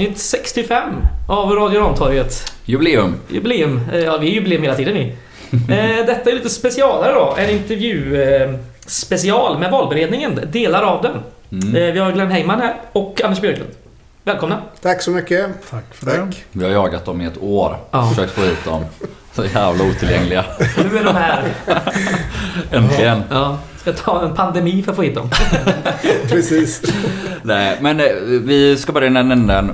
Ja, avsnitt 65 av Radio Rantorget. Jubileum. Jubileum. Eh, Ja, vi är jubileum hela tiden vi. Eh, Detta är lite specialare då. En intervju eh, special med valberedningen. Delar av den. Mm. Vi har Glenn Heyman här och Anders Björklund.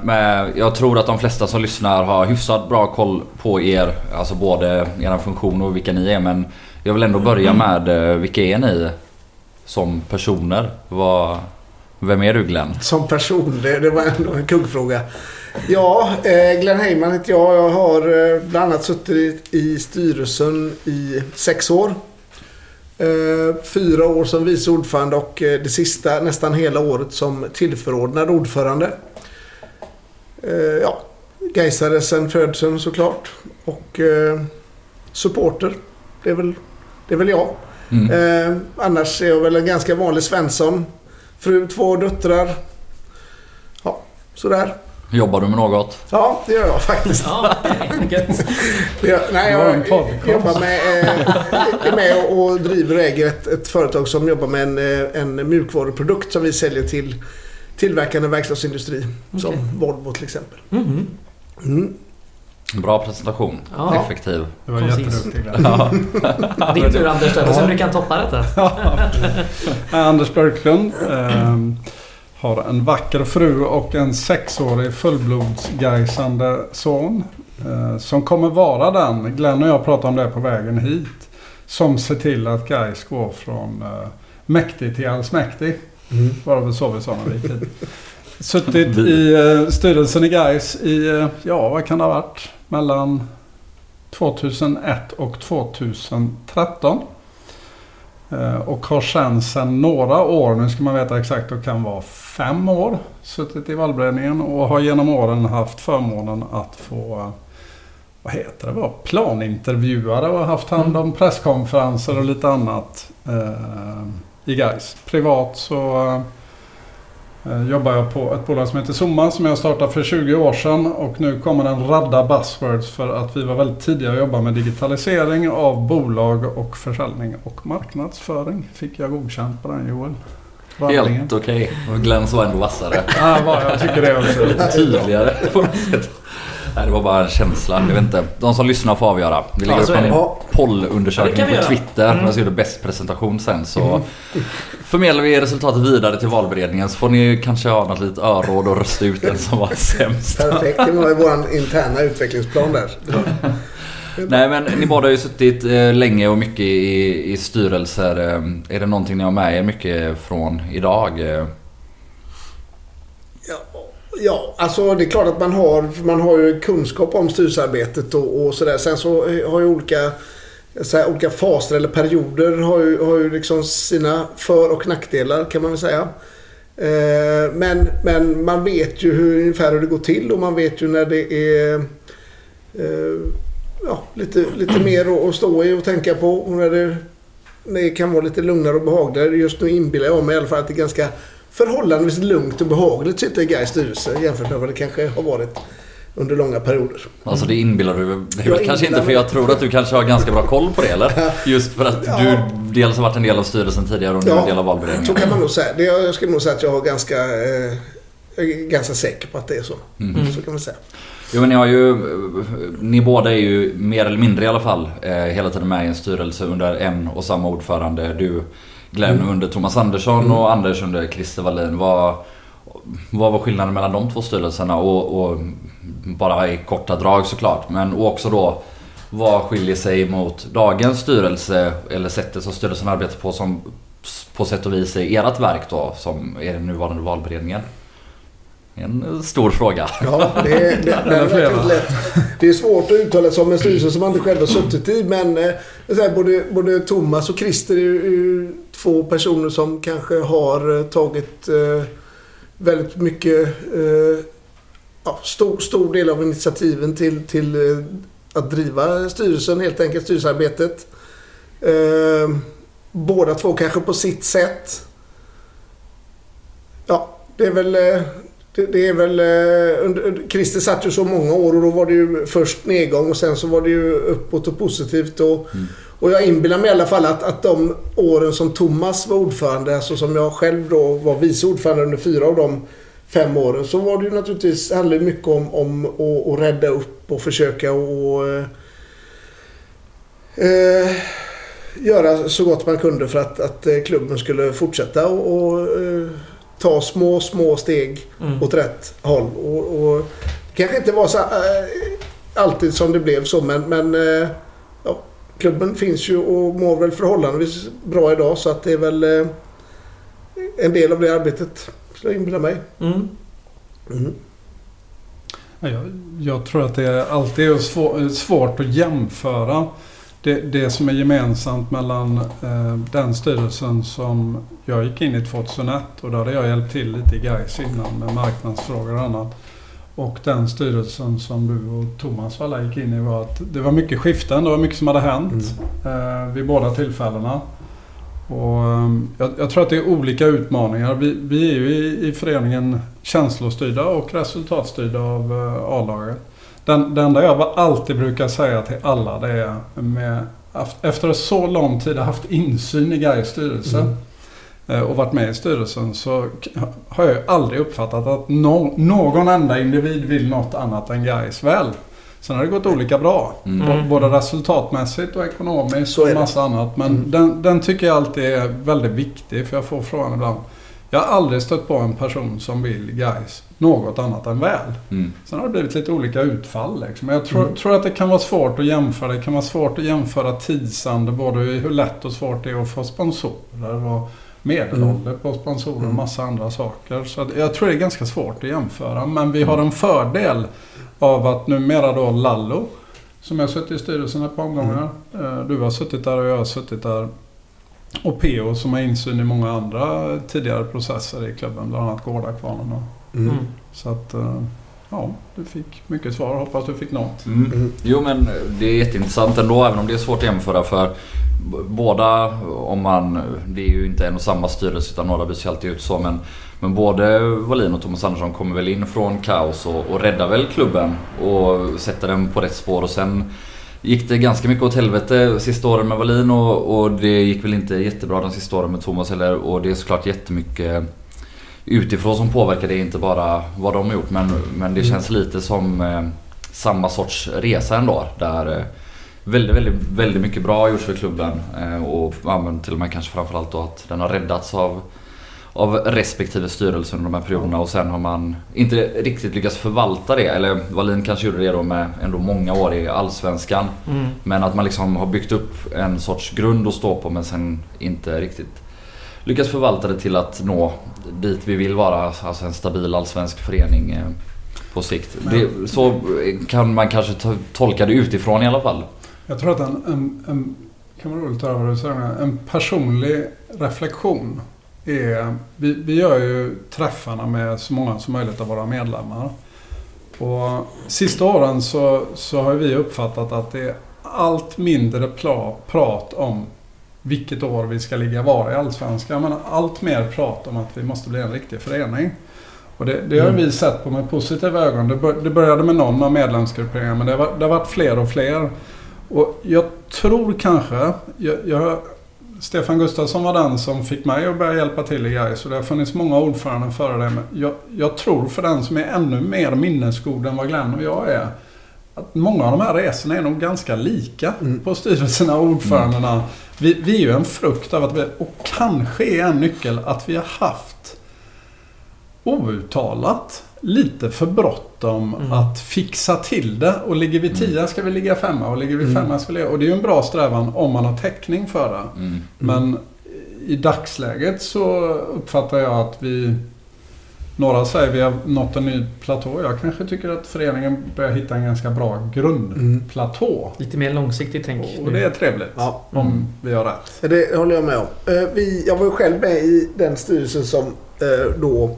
Med, jag tror att de flesta som lyssnar har hyfsat bra koll på er, alltså både er funktion och vilka ni är. Men jag vill ändå börja med, eh, vilka är ni som personer? Vad, vem är du Glenn? Som person, det, det var ändå en kuggfråga. Ja, eh, Glenn Heyman heter jag. Jag har eh, bland annat suttit i, i styrelsen i sex år. Eh, fyra år som vice ordförande och eh, det sista nästan hela året som tillförordnad ordförande. Eh, ja, Gaisare sen födseln såklart. Och supporter. Det är väl, det är väl jag. Mm. Annars är jag väl en ganska vanlig Svensson. Fru, två döttrar. Ja, sådär. Jobbar du med något? Ja, det gör jag faktiskt. Ja, gör, nej, jag podcast. jobbar med, eh, är med och, och driver och äger ett, ett företag som jobbar med en, eh, en mjukvaruprodukt som vi säljer till tillverkande verkstadsindustri. Som Okej. Volvo till exempel. Mhm. Mm. Bra presentation. Ja. Effektiv. Det var jätteduktig. Ja. Din tur Anders, då. Se om du kan toppa detta. Anders Björklund ehm, har en vacker fru och en sexårig fullblodsgaisande son. eh, som kommer vara den, Glenn och jag pratade om det på vägen hit, som ser till att Gais går från uh, mäktig till allsmäktig. Mm. Var det väl så vi sa när vi gick hit. Suttit i eh, styrelsen i Gais i, eh, ja vad kan det ha varit, mellan 2001 och 2013. Eh, och har sen sedan några år, nu ska man veta exakt, det kan vara fem år, suttit i valberedningen och har genom åren haft förmånen att få, eh, vad heter det, vara planintervjuare och haft hand om presskonferenser och lite annat eh, i Gais. Privat så eh, jobbar jag på ett bolag som heter Zoma som jag startade för 20 år sedan och nu kommer en radda buzzwords för att vi var väldigt tidiga att jobba med digitalisering av bolag och försäljning och marknadsföring. Fick jag godkänt på den Joel? Raddningen. Helt okej. Och Glenn var ändå vassare. Ja, jag tycker det också. Tydligare på något sätt. Nej, det var bara en känsla. Jag vet inte. De som lyssnar får avgöra. Vi lägger Ja, så upp en. Ja, pollundersökning på. Twitter. Mm. Jag ska göra bäst presentation sen så förmedlar vi resultatet vidare till valberedningen så får ni kanske ha något litet öråd och rösta ut den som var sämst. perfekt. Det var ju vår interna utvecklingsplan där. Nej men ni båda har ju suttit eh, länge och mycket i, i styrelser. Eh, är det någonting ni har med er mycket från idag? Eh, ja, alltså det är klart att man har, man har ju kunskap om styrelsearbetet och, och sådär. Sen så har ju olika, så här, olika faser eller perioder har ju, har ju liksom sina för och nackdelar kan man väl säga. Eh, men, men man vet ju hur, ungefär hur det går till och man vet ju när det är eh, ja, lite, lite mer att- att stå i och tänka på. Och när det, när det kan vara lite lugnare och behagligare. Just nu inbillar jag mig i alla fall att det är ganska förhållandevis lugnt och behagligt sitta i Gais styrelse jämfört med vad det kanske har varit under långa perioder. Alltså det inbillar du är väl kanske inbillar inte för jag tror att du kanske har ganska bra koll på det eller? Just för att Ja. du dels har varit en del av styrelsen tidigare och nu är en del av Så valberedningen. kan man nog säga. Det, jag skulle nog säga att jag har ganska, eh, är ganska säker på att det är så. Mm. Så kan man säga. Jo men ni har ju, ni båda är ju mer eller mindre i alla fall eh, hela tiden med i en styrelse under en och samma ordförande. Du Glenn Mm. under Thomas Andersson och Anders under Christer Wallin. Vad, vad var skillnaden mellan de två styrelserna? Och, och bara i korta drag såklart. Men också då vad skiljer sig mot dagens styrelse eller sättet som styrelsen arbetar på som på sätt och vis är ert verk då som är den nuvarande valberedningen? En stor fråga. Ja, det, det, det, det, är verkligen lätt. det är svårt att uttala sig om en styrelse som man inte själv har suttit i. Men eh, här, både, både Thomas och Christer är ju, är ju två personer som kanske har eh, tagit eh, väldigt mycket eh, ja, stor, stor del av initiativen till, till eh, att driva styrelsen, helt enkelt styrelsearbetet. Eh, båda två kanske på sitt sätt. Ja, det är väl... Det, det är väl... eh, Christer satt ju så många år och då var det ju först nedgång och sen så var det ju uppåt och positivt. Och, och jag inbillar mig i alla fall att, att de åren som Thomas var ordförande, alltså som jag själv då var vice ordförande under fyra av de fem åren, så var det ju naturligtvis, handlade mycket om, om att, att rädda upp och försöka och eh, eh, göra så gott man kunde för att, att eh, klubben skulle fortsätta och, och eh, ta små, små steg Mm. åt rätt håll. Och, och det kanske inte var så, eh, alltid som det blev så, men, men eh, ja, klubben finns ju och mår väl förhållandevis bra idag så att det är väl eh, en del av det arbetet, skulle jag inbilla mig. Mm. Mm. Ja, Jag, jag tror att det alltid är svår, svårt att jämföra det, det som är gemensamt mellan eh, den styrelsen som jag gick in i 2001 och där hade jag hjälpt till lite i Gais innan med marknadsfrågor och annat. Och den styrelsen som du och Thomas alla gick in i var att det var mycket skiften. Det var mycket som hade hänt eh, vid båda tillfällena. Och, eh, jag, jag tror att det är olika utmaningar. Vi, vi är ju i, i föreningen känslostyrda och resultatstyrda av eh, A-laget. Den, det enda jag alltid brukar säga till alla det är med, efter så lång tid haft insyn i Gais styrelse Mm. eh, och varit med i styrelsen så har jag ju aldrig uppfattat att no, någon enda individ vill något annat än Gais väl. Sen har det gått olika bra. Mm. B- Både resultatmässigt och ekonomiskt och massa annat. Men Mm. den, den tycker jag alltid är väldigt viktig. För jag får frågan ibland. Jag har aldrig stött på en person som vill Gais något annat än väl. Mm. Sen har det blivit lite olika utfall. Liksom. Jag tror, Mm. tror att det kan vara svårt att jämföra. Det kan vara svårt att jämföra tidsande. Både i hur lätt och svårt det är att få sponsorer. Och medelålder på sponsorer och Mm. massa andra saker. Så jag tror det är ganska svårt att jämföra. Men vi har en fördel av att numera då Lallo, som jag har suttit i styrelsen ett par omgångar. eh, Du har suttit där och jag har suttit där. Och PO som har insyn i många andra tidigare processer i klubben. Bland annat Gårdakvarnen. Mm. Mm. Så att, eh, ja, du fick mycket svar. Hoppas du fick något. Mm. Mm. Jo men det är jätteintressant ändå även om det är svårt att jämföra för båda om man, det är ju inte en och samma styrelse utan några byts ju alltid ut så men men både Wallin och Thomas Andersson kommer väl in från kaos och, och räddar väl klubben och sätter den på rätt spår och sen gick det ganska mycket åt helvete sista åren med Wallin och, och det gick väl inte jättebra de sista åren med Thomas heller och det är såklart jättemycket utifrån som påverkar det, inte bara vad de har gjort men, men det känns lite som eh, samma sorts resa ändå. Där eh, väldigt, väldigt, väldigt mycket bra har gjorts för klubben. Eh, och ja, till och med kanske framförallt då att den har räddats av, av respektive styrelse under de här perioderna. Och sen har man inte riktigt lyckats förvalta det. Eller Wallin kanske gjorde det då med ändå många år i Allsvenskan. Mm. Men att man liksom har byggt upp en sorts grund att stå på men sen inte riktigt lyckats förvalta det till att nå dit vi vill vara. Alltså en stabil allsvensk förening eh, på sikt. Det, så kan man kanske to- tolka det utifrån i alla fall. Jag tror att en, en, en kan vara roligt höra vad du säger, en personlig reflektion är... Vi, vi gör ju träffarna med så många som möjligt av våra medlemmar. Och sista åren så, så har vi uppfattat att det är allt mindre prat om vilket år vi ska ligga var i Allsvenskan. Men allt mer prat om att vi måste bli en riktig förening. Och det, det har Mm. vi sett på med positiva ögon. Det, bör, det började med någon av medlemsgrupperingarna men det har, varit- det har varit fler och fler. Och jag tror kanske... Jag, jag, Stefan Gustafsson var den som fick mig att börja hjälpa till i Gais. Och det har funnits många ordföranden före det. Men jag, jag tror för den som är ännu mer minnesgod än vad Glenn och jag är. Att många av de här resorna är nog ganska lika Mm. på styrelserna och ordförandena. Vi, vi är ju en frukt av att vi... Och kanske är en nyckel att vi har haft outtalat lite för bråttom Mm. att fixa till det. Och ligger vi tia ska vi ligga femma och ligger vi Mm. femma ska vi ligga... Och det är ju en bra strävan om man har täckning för det. Mm. Men i dagsläget så uppfattar jag att vi... Några säger vi har nått en ny platå. Jag kanske tycker att föreningen börjar hitta en ganska bra grundplatå. Lite mer långsiktigt tänk. Och det är trevligt. Ja. Om vi har rätt. Det håller jag med om. Eh, Vi, jag var ju själv med i den styrelsen som eh, då...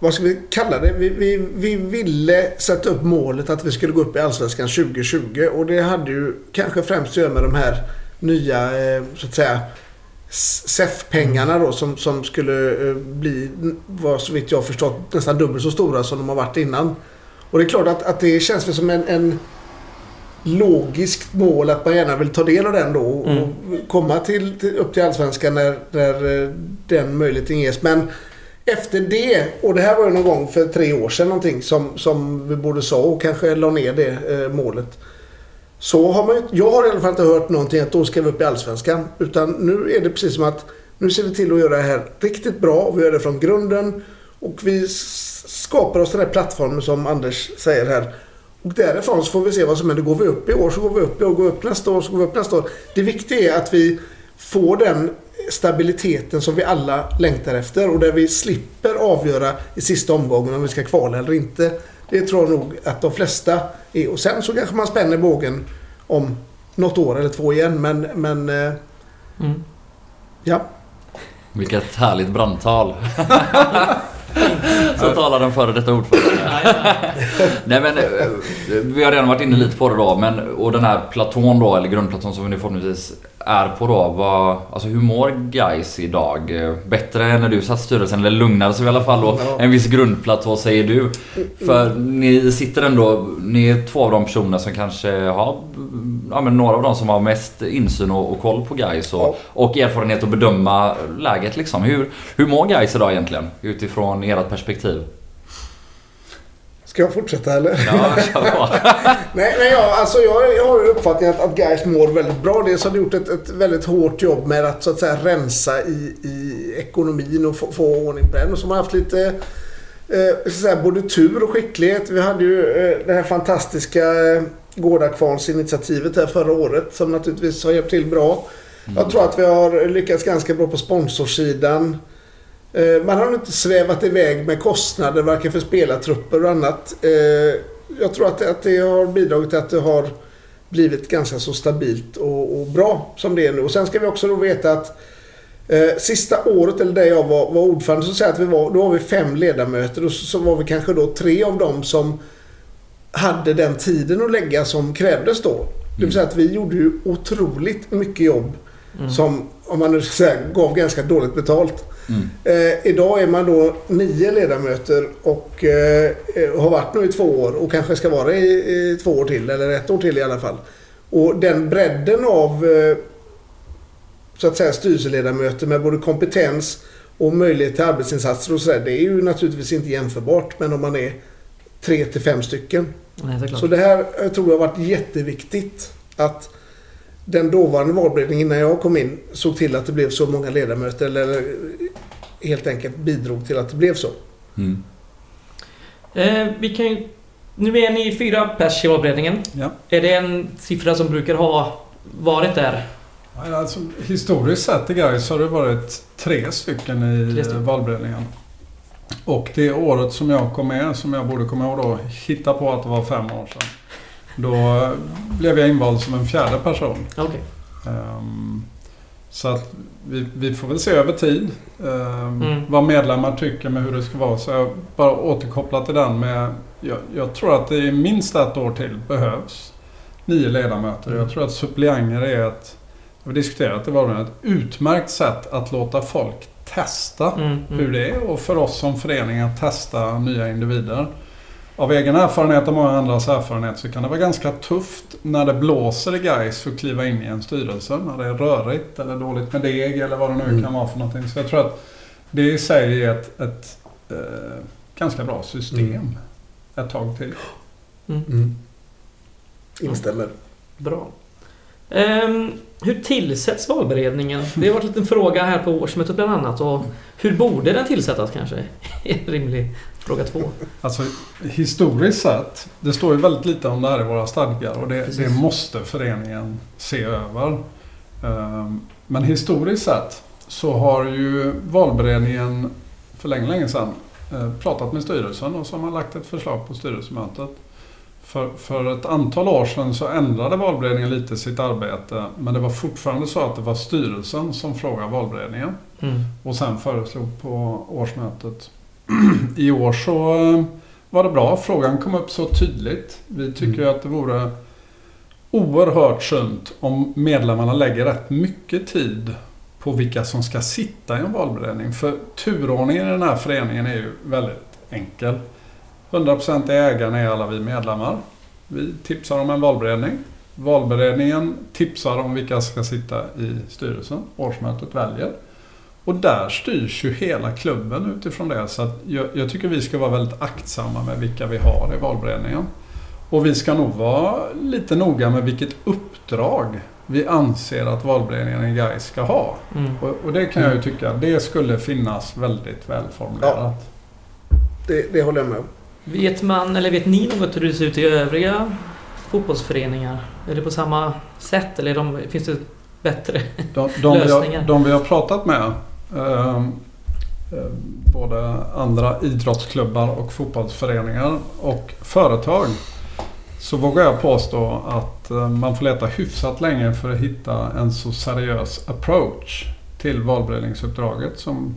Vad ska vi kalla det? Vi, vi, vi ville sätta upp målet att vi skulle gå upp i Allsvenskan 2020 och det hade ju kanske främst att göra med de här nya, eh, så att säga, SEF-pengarna då som, som skulle eh, bli, var så vitt jag förstått, nästan dubbelt så stora som de har varit innan. Och det är klart att, att det känns väl som en, en logiskt mål att man gärna vill ta del av den då och Mm. komma till, till, upp till Allsvenskan när, när eh, den möjligheten ges. Men efter det, och det här var ju någon gång för tre år sedan någonting som, som vi borde sa och kanske la ner det eh, målet. Så har man ju, jag har i alla fall inte hört någonting att då ska vi upp i Allsvenskan. Utan nu är det precis som att nu ser vi till att göra det här riktigt bra. och Vi gör det från grunden. Och vi skapar oss den här plattformen som Anders säger här. Och därifrån så får vi se vad som händer. Går vi upp i år så går vi upp i år. Går vi upp nästa år så går vi upp nästa år. Det viktiga är att vi får den stabiliteten som vi alla längtar efter. Och där vi slipper avgöra i sista omgången om vi ska kvala eller inte. Det tror jag nog att de flesta är. Och sen så kanske man spänner bågen om något år eller två igen. Men, men eh, Mm. ja. Vilket härligt brandtal. Så talar den före detta ordförande. Nej men eh, vi har redan varit inne lite på det då. Men, och den här platån då, eller grundplatån som vi nu förhoppningsvis är på då. Vad, alltså hur mår guys idag? Bättre än när du satt i styrelsen? Eller lugnare så i alla fall då? En viss grundplatå säger du. För ni sitter ändå, ni är två av de personer som kanske har, ja men några av de som har mest insyn och, och koll på guys och, och erfarenhet att bedöma läget liksom. Hur, hur mår guys idag egentligen? Utifrån ert perspektiv. Ska jag fortsätta eller? Ja, kör på. Nej, nej ja, alltså jag, jag har ju uppfattningen att, att Gais mår väldigt bra. Dels har de gjort ett, ett väldigt hårt jobb med att så att säga rensa i, i ekonomin och få, få ordning på den. Och så har haft lite eh, så att säga, både tur och skicklighet. Vi hade ju eh, det här fantastiska eh, Gårdakvarnsinitiativet här förra året som naturligtvis har hjälpt till bra. Jag tror att vi har lyckats ganska bra på sponsorsidan. Eh, Man har nog inte svävat iväg med kostnader varken för spelartrupper och annat. Eh, Jag tror att det, att det har bidragit till att det har blivit ganska så stabilt och, och bra som det är nu. Och sen ska vi också då veta att eh, sista året, eller där jag var, var ordförande, så säger att vi var, då var vi fem ledamöter och så, så var vi kanske då tre av dem som hade den tiden att lägga som krävdes då. Det vill säga att vi gjorde ju otroligt mycket jobb som, om man nu ska säga, gav ganska dåligt betalt. Mm. Eh, idag är man då nio ledamöter och eh, eh, har varit nu i två år och kanske ska vara i, i två år till, eller ett år till i alla fall. Och den bredden av eh, så att säga styrelseledamöter med både kompetens och möjlighet till arbetsinsatser och sådär. Det är ju naturligtvis inte jämförbart. Men om man är tre till fem stycken. Nej. Så det här eh, tror jag har varit jätteviktigt. Att den dåvarande valberedningen innan jag kom in såg till att det blev så många ledamöter. Eller, eller helt enkelt bidrog till att det blev så. Mm. Eh, vi kan ju... Nu är ni fyra pers i valberedningen. Ja. Är det en siffra som brukar ha varit där? Alltså, historiskt sett i Gais har det varit tre stycken i Tre stycken. valberedningen. Och det året som jag kom med, som jag borde komma ihåg då, hitta på att det var fem år sedan. Då blev jag invald som en fjärde person. Okej. Ehm, så att vi, vi får väl se över tid ehm, Mm. vad medlemmar tycker med hur det ska vara. Så jag bara återkopplar till den med... Jag, jag tror att det är minst ett år till behövs nio ledamöter. Mm. Jag tror att suppleanter är ett... Vi har diskuterat det var ett utmärkt sätt att låta folk testa Mm, mm. hur det är och för oss som förening att testa nya individer. Av egen erfarenhet och många andras erfarenhet så kan det vara ganska tufft när det blåser i guys att kliva in i en styrelse. När det är rörigt eller dåligt med deg eller vad det nu Mm. kan vara för någonting. Så jag tror att det i sig är ett, ett eh, ganska bra system Mm. ett tag till. Mm. Instämmer. Bra. Ehm, hur tillsätts valberedningen? Det har varit en liten fråga här på årsmötet bland annat. Och hur borde den tillsättas kanske? En rimlig fråga två. Alltså historiskt sett, det står ju väldigt lite om det här i våra stadgar och det, det måste föreningen se över. Ehm, Men historiskt sett så har ju valberedningen för länge, länge sedan eh, pratat med styrelsen och så har man lagt ett förslag på styrelsemötet. För, för ett antal år sedan så ändrade valberedningen lite sitt arbete men det var fortfarande så att det var styrelsen som frågade valberedningen Mm. och sen föreslog på årsmötet. I år så eh, var det bra. Frågan kom upp så tydligt. Vi tycker ju att det vore oerhört sunt om medlemmarna lägger rätt mycket tid på vilka som ska sitta i en valberedning. För turordningen i den här föreningen är ju väldigt enkel. 100% ägarna är alla vi medlemmar. Vi tipsar om en valberedning. Valberedningen tipsar om vilka som ska sitta i styrelsen. Årsmötet väljer. Och där styrs ju hela klubben utifrån det. Så att jag, jag tycker vi ska vara väldigt aktsamma med vilka vi har i valberedningen. Och vi ska nog vara lite noga med vilket uppdrag vi anser att valberedningen i GAIS ska ha. Mm. Och, och det kan jag ju tycka, det skulle finnas väldigt välformulerat. Det, det håller jag med om. Vet man, eller vet ni något hur det ser ut i övriga fotbollsföreningar? Är det på samma sätt eller de, finns det bättre? De, de, vi har, Lösningar. de vi har pratat med, både andra idrottsklubbar och fotbollsföreningar och företag, så vågar jag påstå att eh, man får leta hyfsat länge för att hitta en så seriös approach till valberedningsuppdraget som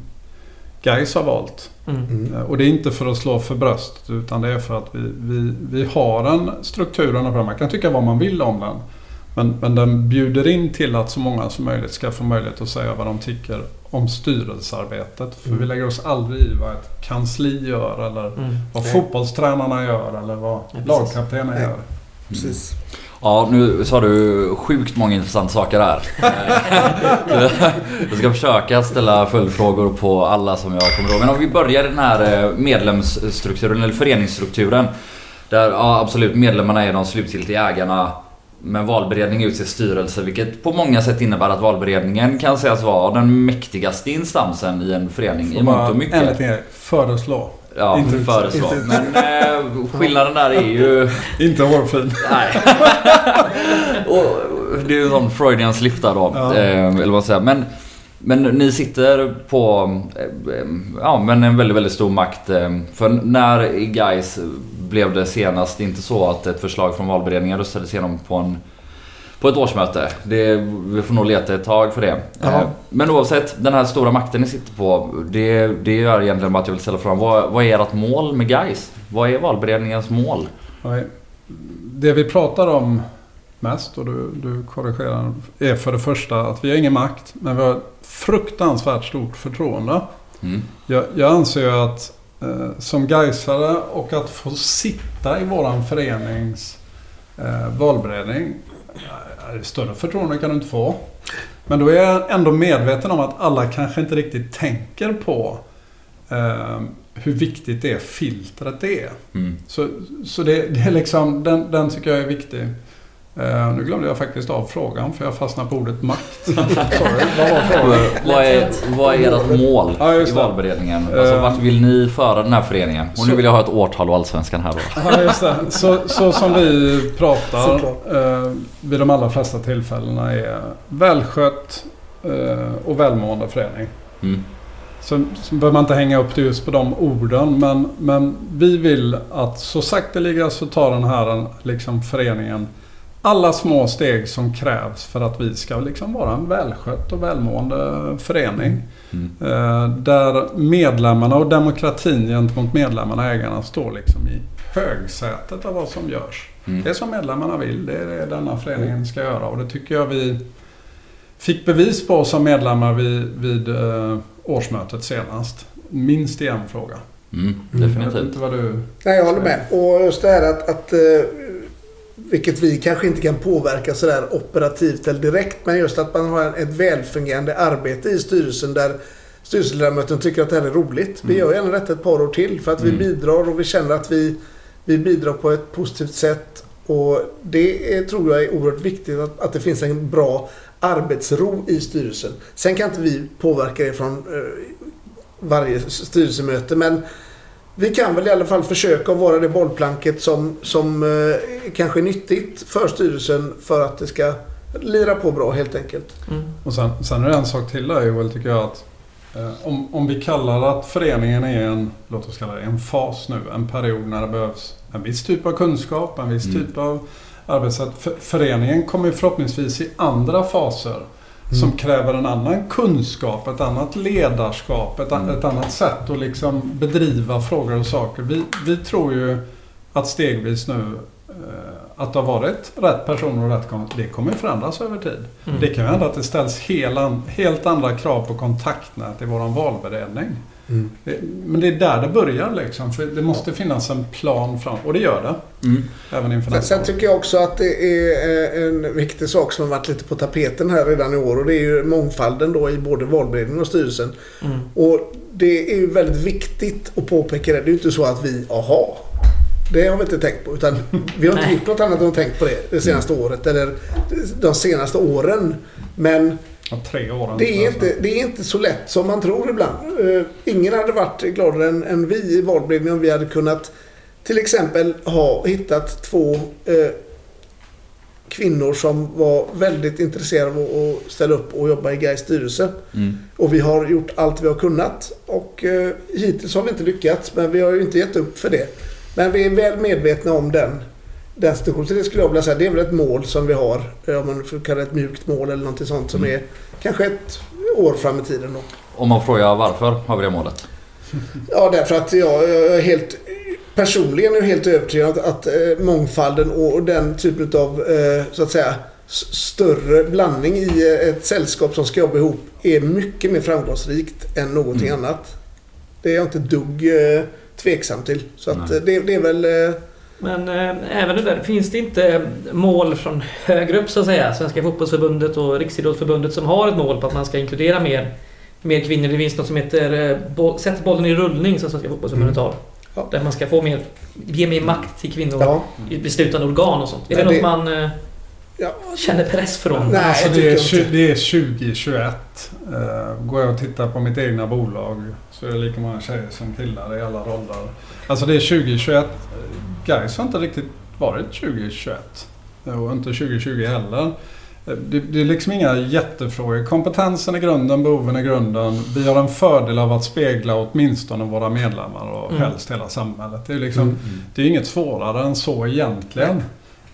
Gais har valt. Mm. Mm. Eh, Och det är inte för att slå för bröstet utan det är för att vi, vi, vi har en struktur och man kan tycka vad man vill om den. Men, men den bjuder in till att så många som möjligt ska få möjlighet att säga vad de tycker om styrelsearbetet. För Mm. vi lägger oss aldrig i vad ett kansli gör eller Mm. vad Nej. fotbollstränarna gör eller vad precis. lagkaptenen Nej. gör. Precis. Ja, nu sa du sjukt många intressanta saker här. jag ska försöka ställa följdfrågor på alla som jag kommer ihåg. Men om vi börjar i den här eh, medlemsstrukturen, eller föreningsstrukturen. Där, ja absolut, medlemmarna är de slutgiltiga ägarna. Men valberedningen utser styrelse, vilket på många sätt innebär att valberedningen kan sägas vara den mäktigaste instansen i en förening i mångt och mycket. liten grej. Föreslå. Ja, Inte föreslå. Inte Men eh, skillnaden där är ju... Inte hårfin. Nej. och det är ju en sån Freudian slip där då. Ja. Eh, eller vad säger. Men, men ni sitter på eh, ja, men en väldigt, väldigt stor makt. Eh, för när Gais blev det senast inte så att ett förslag från valberedningen röstades igenom på en på ett årsmöte. Det, vi får nog leta ett tag för det. Ja. Eh, Men oavsett, den här stora makten ni sitter på. Det, det gör egentligen bara att jag vill ställa frågan. Vad, vad är ert mål med Gais? Vad är valberedningens mål? Det vi pratar om mest, och du, du korrigerar, är för det första att vi har ingen makt, men vi har ett fruktansvärt stort förtroende. Mm. Jag, jag anser att som Gaisare och att få sitta i våran förenings eh, valberedning, eh, större förtroende kan du inte få. Men då är jag ändå medveten om att alla kanske inte riktigt tänker på eh, hur viktigt det filtret är. Mm. Så, så det, det är liksom, den, den tycker jag är viktig. Eh, nu glömde jag faktiskt av frågan för jag fastnade på ordet makt. Sorry, vad var frågan? Vad är, vad är ert mål Ja, i valberedningen? Alltså, vart vill ni föra den här föreningen? Och nu så- vill jag ha ett årtal och Allsvenskan här då. Ja, just det. Så, så som vi pratar eh, vid de allra flesta tillfällena är välskött eh, och välmående förening. Mm. Så, så behöver man inte hänga upp det just på de orden. Men, men vi vill att så sakteliga så tar den här liksom, föreningen alla små steg som krävs för att vi ska liksom vara en välskött och välmående förening. Mm. Eh, där medlemmarna och demokratin gentemot medlemmarna och ägarna står liksom i högsätet av vad som görs. Mm. Det som medlemmarna vill, det är det denna föreningen ska göra. Och det tycker jag vi fick bevis på som medlemmar vid, vid eh, årsmötet senast. Minst i en fråga. Mm. Jag vet Definitivt. inte vad du... Nej, jag håller med. Och just det här att, att eh, vilket vi kanske inte kan påverka sådär operativt eller direkt. Men just att man har ett välfungerande arbete i styrelsen där styrelseledamöterna tycker att det här är roligt. Vi Mm. gör gärna detta ett par år till för att vi Mm. bidrar och vi känner att vi, vi bidrar på ett positivt sätt. Och det är, tror jag är oerhört viktigt att, att det finns en bra arbetsro i styrelsen. Sen kan inte vi påverka det från eh, varje styrelsemöte men vi kan väl i alla fall försöka vara det bollplanket som, som eh, kanske är nyttigt för styrelsen för att det ska lira på bra helt enkelt. Mm. Och sen, sen är det en sak till där Joel, tycker jag att eh, om, om vi kallar att föreningen är en, låt oss kalla det en fas nu, en period när det behövs en viss typ av kunskap, en viss Mm. typ av arbetssätt. För, föreningen kommer förhoppningsvis i andra faser som Mm. kräver en annan kunskap, ett annat ledarskap, ett, Mm. ett annat sätt att liksom bedriva frågor och saker. Vi, vi tror ju att stegvis nu att det har varit rätt personer och rätt det kommer förändras över tid. Mm. Det kan ju hända att det ställs hela, helt andra krav på kontaktnät i vår valberedning. Mm. Men det är där det börjar liksom. För det måste finnas en plan fram. Och det gör det. Mm. Även inför nästa Sen tycker jag också att det är eh, en viktig sak som har varit lite på tapeten här redan i år. Och det är ju mångfalden då i både valberedningen och styrelsen. Mm. Och det är ju väldigt viktigt att påpeka det. Det är ju inte så att vi, aha, det har vi inte tänkt på. Utan vi har inte gjort något annat än tänkt på det det senaste mm. året. Eller de senaste åren. Men tre åren. Det är, inte, det är inte så lätt som man tror ibland. Uh, ingen hade varit gladare än, än vi i valberedningen om vi hade kunnat till exempel ha hittat två uh, kvinnor som var väldigt intresserade av att ställa upp och jobba i Gais styrelse. Mm. Och vi har gjort allt vi har kunnat. Och uh, hittills har vi inte lyckats, men vi har ju inte gett upp för det. Men vi är väl medvetna om den, den situationen. Så det skulle jag vilja säga, det är väl ett mål som vi har. Om man får kalla det ett mjukt mål eller någonting sånt som mm. är kanske ett år fram i tiden. Då. Om man frågar varför har vi det målet? Ja, därför att jag, jag är helt personligen är helt övertygad att, att eh, mångfalden och den typen av eh, så att säga större blandning i eh, ett sällskap som ska jobba ihop är mycket mer framgångsrikt än någonting mm. annat. Det är jag inte dugg eh, tveksam till. Så att, det, det, är väl... Eh, Men eh, även det där, finns det inte mål från högre upp så att säga? Svenska fotbollsförbundet och Riksidrottsförbundet som har ett mål på att man ska inkludera mer, mer kvinnor. Det finns något som heter eh, Sätt bollen i rullning som Svenska fotbollsförbundet mm. har. Ja. Där man ska få mer, ge mer makt till kvinnor ja. i beslutande organ och sånt. Är det, det något man... Eh, ja. Känner press från? Nej, alltså det, är, det är 2021. Uh, går jag och tittar på mitt egna bolag så är det lika många tjejer som killar i alla roller. Alltså det är 2021. Gais har inte riktigt varit 2021. Och inte 2020 heller. Det, det, är liksom inga jättefrågor. Kompetensen är grunden, behoven är grunden. Vi har en fördel av att spegla åtminstone våra medlemmar och mm. helst hela samhället. Det är, liksom, mm. det är inget svårare än så egentligen.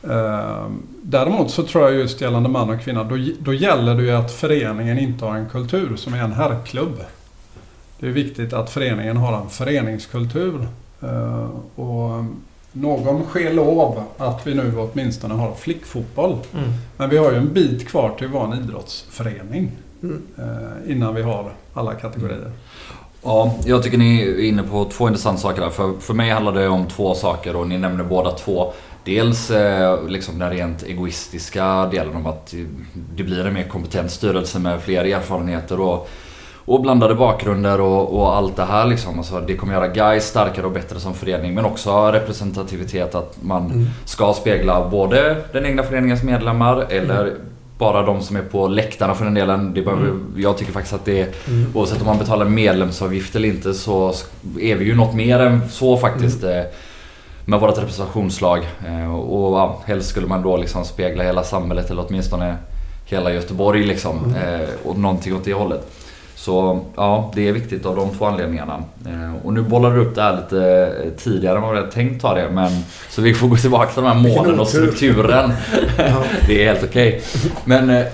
Uh, däremot så tror jag just gällande man och kvinna, då, då gäller det ju att föreningen inte har en kultur som är en herrklubb. Det är viktigt att föreningen har en föreningskultur. Uh, och någon sker lov att vi nu åtminstone har flickfotboll. Mm. Men vi har ju en bit kvar till att vara en idrottsförening. Mm. Uh, innan vi har alla kategorier. Mm. Ja, jag tycker ni är inne på två intressanta saker där. För, för mig handlar det om två saker och ni nämner båda två. Dels eh, liksom den rent egoistiska delen om att det blir en mer kompetent styrelse med fler erfarenheter och, och blandade bakgrunder och, och allt det här liksom. Alltså, det kommer göra guys starkare och bättre som förening men också representativitet att man mm. ska spegla både den egna föreningens medlemmar eller mm. bara de som är på läktarna för den delen. Det behöver, mm. Jag tycker faktiskt att det är, mm. oavsett om man betalar medlemsavgift eller inte så är vi ju något mer än så faktiskt. Mm. Eh, med vårt representationslag. Eh, och ja, helst skulle man då liksom spegla hela samhället eller åtminstone hela Göteborg liksom. Mm. Eh, och någonting åt det hållet. Så ja, det är viktigt av de två anledningarna. Eh, och nu bollar du upp det här lite tidigare än vad vi hade tänkt ta det. Men, så vi får gå tillbaka till de här målen och strukturen. det är helt okej. Okay. Men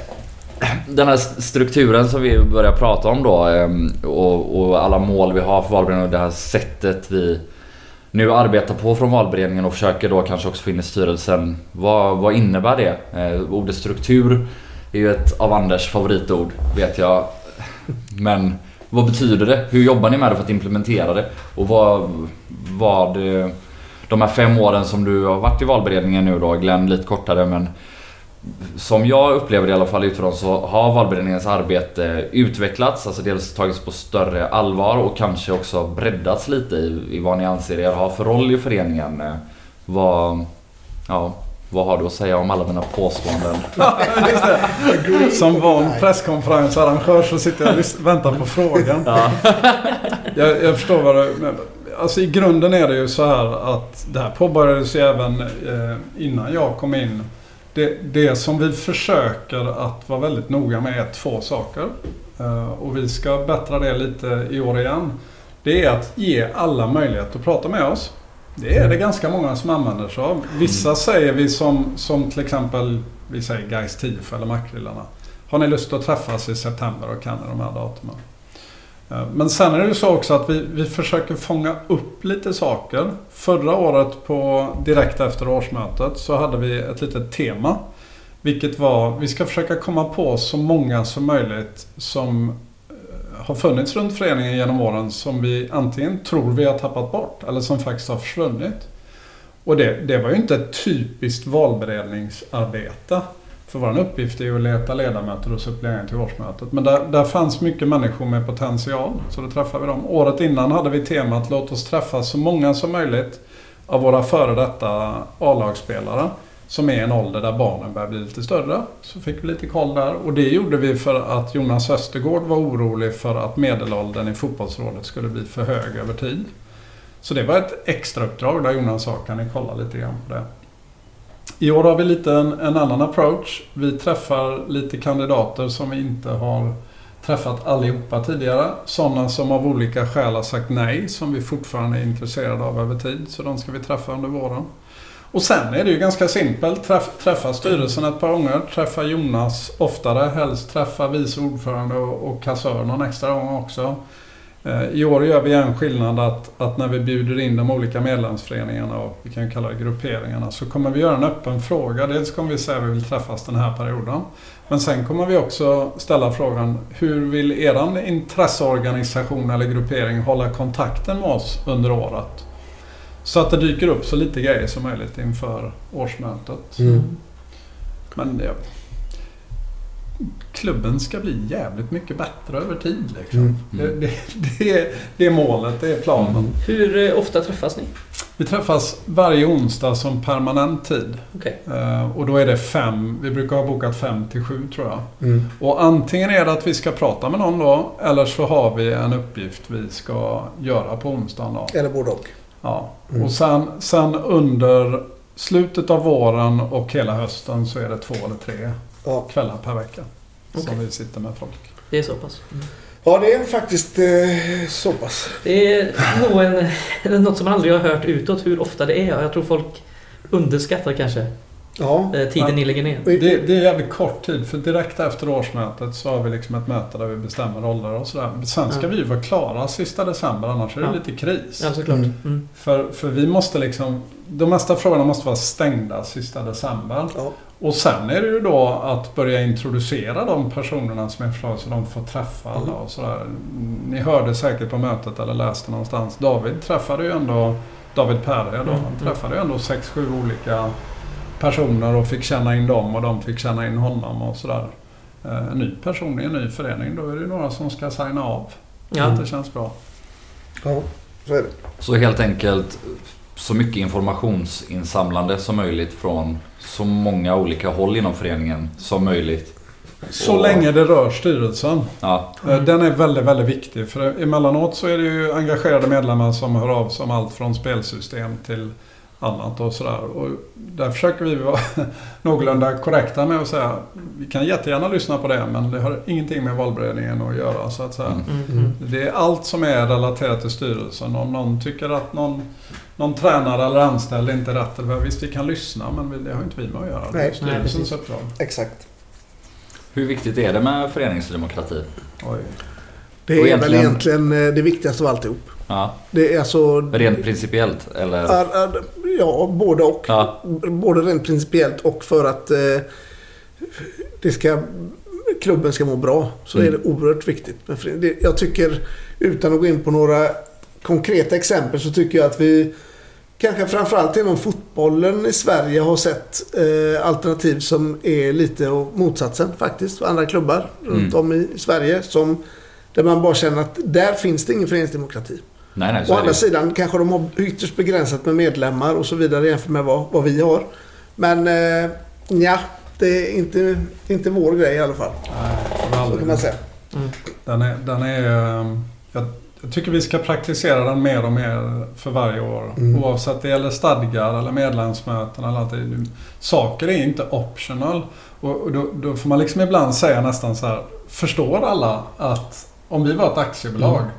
den här strukturen som vi börjar prata om då och, och alla mål vi har för valberedningen och det här sättet vi nu arbetar på från valberedningen och försöker då kanske också få in i styrelsen. Vad, vad innebär det? Eh, ordet struktur är ju ett av Anders favoritord, vet jag. Men vad betyder det? Hur jobbar ni med det för att implementera det? Och vad, vad de här fem åren som du har varit i valberedningen nu då, Glenn lite kortare men som jag upplever det i alla fall utifrån så har valberedningens arbete utvecklats, alltså dels tagits på större allvar och kanske också breddats lite i, i vad ni anser er ha för roll i föreningen. Eh, vad, ja, vad har du att säga om alla mina påståenden? Som van presskonferensarrangör så sitter jag och väntar på frågan. Ja. jag, jag förstår vad du menar. Alltså i grunden är det ju så här att det här påbörjades ju även eh, innan jag kom in det, det som vi försöker att vara väldigt noga med är två saker. Uh, och vi ska bättra det lite i år igen. Det är att ge alla möjlighet att prata med oss. Det är det ganska många som använder sig av. Vissa mm. säger vi som, som till exempel vi säger Guys TIF eller Makrillarna. Har ni lust att träffas i september och kan ni de här datumen? Eh, Men sen är det ju så också att vi, vi försöker fånga upp lite saker. Förra året på direkt efter årsmötet så hade vi ett litet tema. Vilket var, vi ska försöka komma på så många som möjligt som har funnits runt föreningen genom åren som vi antingen tror vi har tappat bort eller som faktiskt har försvunnit. Och det, det var ju inte ett typiskt valberedningsarbete. För vår uppgift är ju att leta ledamöter och suppleanter till årsmötet. Men där, där fanns mycket människor med potential. Så då träffade vi dem. Året innan hade vi temat låt oss träffa så många som möjligt av våra före detta A-lagsspelare. Som är en ålder där barnen börjar bli lite större. Så fick vi lite koll där. Och det gjorde vi för att Jonas Östergård var orolig för att medelåldern i fotbollsrådet skulle bli för hög över tid. Så det var ett extra uppdrag där Jonas sa kan ni kolla lite grann på det. I år har vi lite en, en annan approach. Vi träffar lite kandidater som vi inte har träffat allihopa tidigare. Sådana som av olika skäl har sagt nej, som vi fortfarande är intresserade av över tid. Så de ska vi träffa under våren. Och sen är det ju ganska simpelt. Träff, träffa styrelsen ett par gånger. Träffa Jonas oftare. Helst träffa vice ordförande och, och kassör någon extra gång också. Eh, I år gör vi en skillnad att, att när vi bjuder in de olika medlemsföreningarna och vi kan kalla det grupperingarna så kommer vi göra en öppen fråga. Dels kommer vi säga att vi vill träffas den här perioden. Men sen kommer vi också ställa frågan hur vill eran intresseorganisation eller gruppering hålla kontakten med oss under året? Så att det dyker upp så lite grejer som möjligt inför årsmötet. Mm. Men ja, klubben ska bli jävligt mycket bättre över tid. Liksom. Mm. Det, det, det, är, det är målet, det är planen. Hur eh, ofta träffas ni? Vi träffas varje onsdag som permanent tid. Okej. Eh, och då är det fem, vi brukar ha bokat fem till sju tror jag. Mm. Och antingen är det att vi ska prata med någon då, eller så har vi en uppgift vi ska göra på onsdagen då. Eller både och. Ja. Mm. Och sen, sen under slutet av våren och hela hösten så är det två eller tre Ja. kvällar per vecka. Okej. Som vi sitter med folk. Det är så pass. ja, det är faktiskt eh, så pass. Det är nog en, något som man aldrig har hört utåt hur ofta det är. Jag tror folk underskattar kanske Ja. eh, tiden Ja. ni lägger ner. Det, det är jävligt kort tid för direkt efter årsmötet så har vi liksom ett möte där vi bestämmer roller och sådär. Men Sen ska Ja. vi vara klara sista december annars är det Ja. lite kris. Ja, såklart. Mm. Mm. För, för vi måste liksom... De mesta frågorna måste vara stängda sista december. Ja. Och sen är det ju då att börja introducera de personerna som är förslag så de får träffa alla och sådär. Ni hörde säkert på mötet eller läste någonstans. David träffade ju ändå David Perre då. Mm, Han mm. träffade ju ändå sex, sju olika personer och fick känna in dem och de fick känna in honom och sådär. Eh, En ny person i en ny förening, då är det ju några som ska signa av. Ja. Det känns bra. ja, så är det. Så helt enkelt så mycket informationsinsamlande som möjligt från så många olika håll inom föreningen som möjligt. Så Och- länge det rör styrelsen. Ja, Eh, Den är väldigt, väldigt viktig. För emellanåt så är det ju engagerade medlemmar som hör av sig om allt från spelsystem till annat och sådär. Och där försöker vi vara någorlunda korrekta med att säga vi kan jättegärna lyssna på det men det har ingenting med valberedningen att göra så att säga. Mm. Mm. Mm. Det är allt som är relaterat till styrelsen. Om någon tycker att någon, någon tränare eller anställd inte är rätt, eller visst vi kan lyssna men det har inte vi med att göra. Det är Nej. styrelsens Nej, precis. uppdrag. Exakt. hur viktigt är det med föreningsdemokrati? Oj. Det är väl egentligen- egentligen eh, det viktigaste av alltihop. Ja, Det är alltså... rent principiellt eller? Ja, ja, Ja, både och. Ja, Både rent principiellt och för att eh, det ska, klubben ska må bra. Så Mm. är det oerhört viktigt. förening. Det- Jag tycker, utan att gå in på några konkreta exempel, så tycker jag att vi kanske framförallt inom fotbollen i Sverige har sett eh, alternativ som är lite motsatsen faktiskt. Andra klubbar runt Mm. om i Sverige som där man bara känner att där finns det ingen föreningsdemokrati. Nej nej Å andra sidan kanske de har ytterst begränsat med medlemmar och så vidare jämfört med vad, vad vi har. Men eh, ja, det är inte, inte vår grej i alla fall. Nej, Så kan man säga. Mm. Den är, den är, ehm, jag, jag tycker vi ska praktisera den mer och mer för varje år. Mm. Oavsett det gäller stadgar eller medlemsmöten eller allt det. Saker är inte optional. Och, och då, då får man liksom ibland säga nästan så här. Förstår alla att om vi var ett aktiebolag Mm.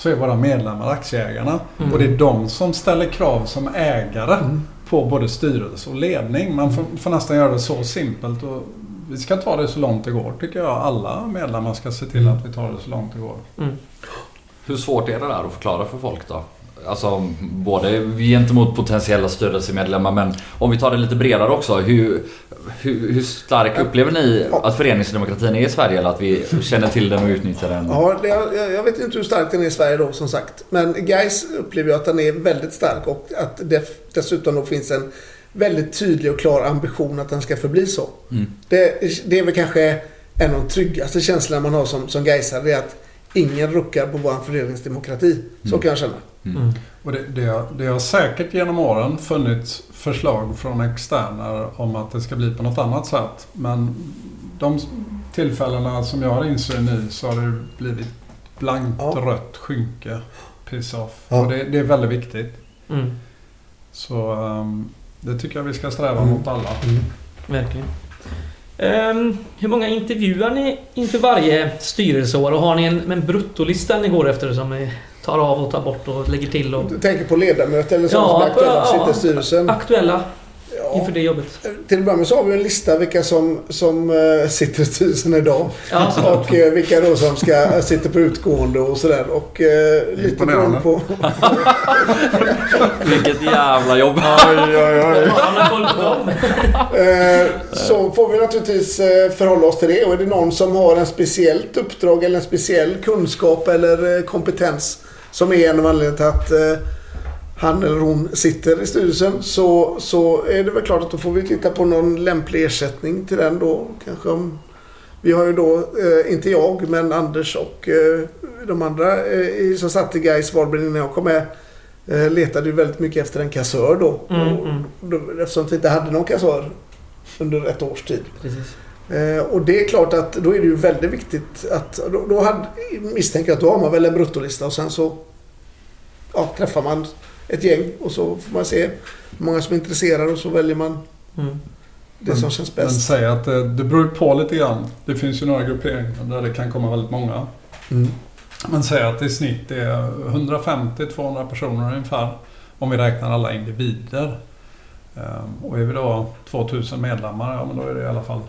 Så är våra medlemmar aktieägarna. Mm. Och det är de som ställer krav som ägare Mm. på både styrelse och ledning. Man får, får nästan göra det så simpelt. Och vi ska ta det så långt det går tycker jag. Alla medlemmar ska se till att vi tar det så långt det går. Mm. hur svårt är det där att förklara för folk då? Alltså både gentemot potentiella styrelsemedlemmar men om vi tar det lite bredare också. Hur, hur, hur stark upplever ni att föreningsdemokratin är i Sverige eller att vi känner till den och utnyttjar den? Ja, jag, jag vet inte hur stark den är i Sverige då som sagt. Men Gais upplever jag att den är väldigt stark och att det dessutom då finns en väldigt tydlig och klar ambition att den ska förbli så. Mm. Det, det är väl kanske en av de tryggaste känslorna man har som, som Gaisare. Det är att ingen ruckar på vår föreningsdemokrati. Så Mm. kan jag känna. Mm. Och det, det, har, det har säkert genom åren funnits förslag från externer om att det ska bli på något annat sätt. Men de tillfällena som jag har insyn i så har det blivit blankt Ja. rött skynke. Piss off. Ja. Och det, det är väldigt viktigt. Mm. Så ehm, det tycker jag vi ska sträva Mm. mot alla. Verkligen. Ehm, hur många intervjuar ni inför varje styrelseår? Och har ni en, en bruttolista ni går efter som ni tar av och tar bort och lägger till? Och Du tänker på ledamöter eller sådana Ja, som aktuella sitta i styrelsen? aktuella Ja. inför det jobbet? Till att börja med så har vi en lista vilka som, som eh, sitter i styrelsen idag. Ja. Och eh, vilka då som ska sitta på utgående och sådär. Och eh, lite beroende på... Vilket jävla jobb! Oj, oj, oj. Eh, så får vi naturligtvis eh, förhålla oss till det. Och är det någon som har en speciellt uppdrag eller en speciell kunskap eller eh, kompetens som är en av anledningarna till att eh, han eller hon sitter i styrelsen så, så är det väl klart att då får vi titta på någon lämplig ersättning till den då. Kanske om, vi har ju då, eh, inte jag, men Anders och eh, de andra eh, som satt i Gais valberedning innan jag kom med eh, letade ju väldigt mycket efter en kassör då. Mm, Och mm. då eftersom vi inte hade någon kassör under ett års tid. Precis. Eh, och det är klart att då är det ju väldigt viktigt att... Då, då hade, misstänker jag att då har man väl en bruttolista och sen så ja, träffar man ett gäng och så får man se hur många som är intresserade och så väljer man Mm. det som känns Men bäst. säg att det, det beror på lite grann. Det finns ju några grupperingar där det kan komma väldigt många. Mm. Men säg att i snitt är 150-200 personer ungefär. Om vi räknar alla individer. Ehm, Och är vi då 2000 medlemmar, ja men då är det i alla fall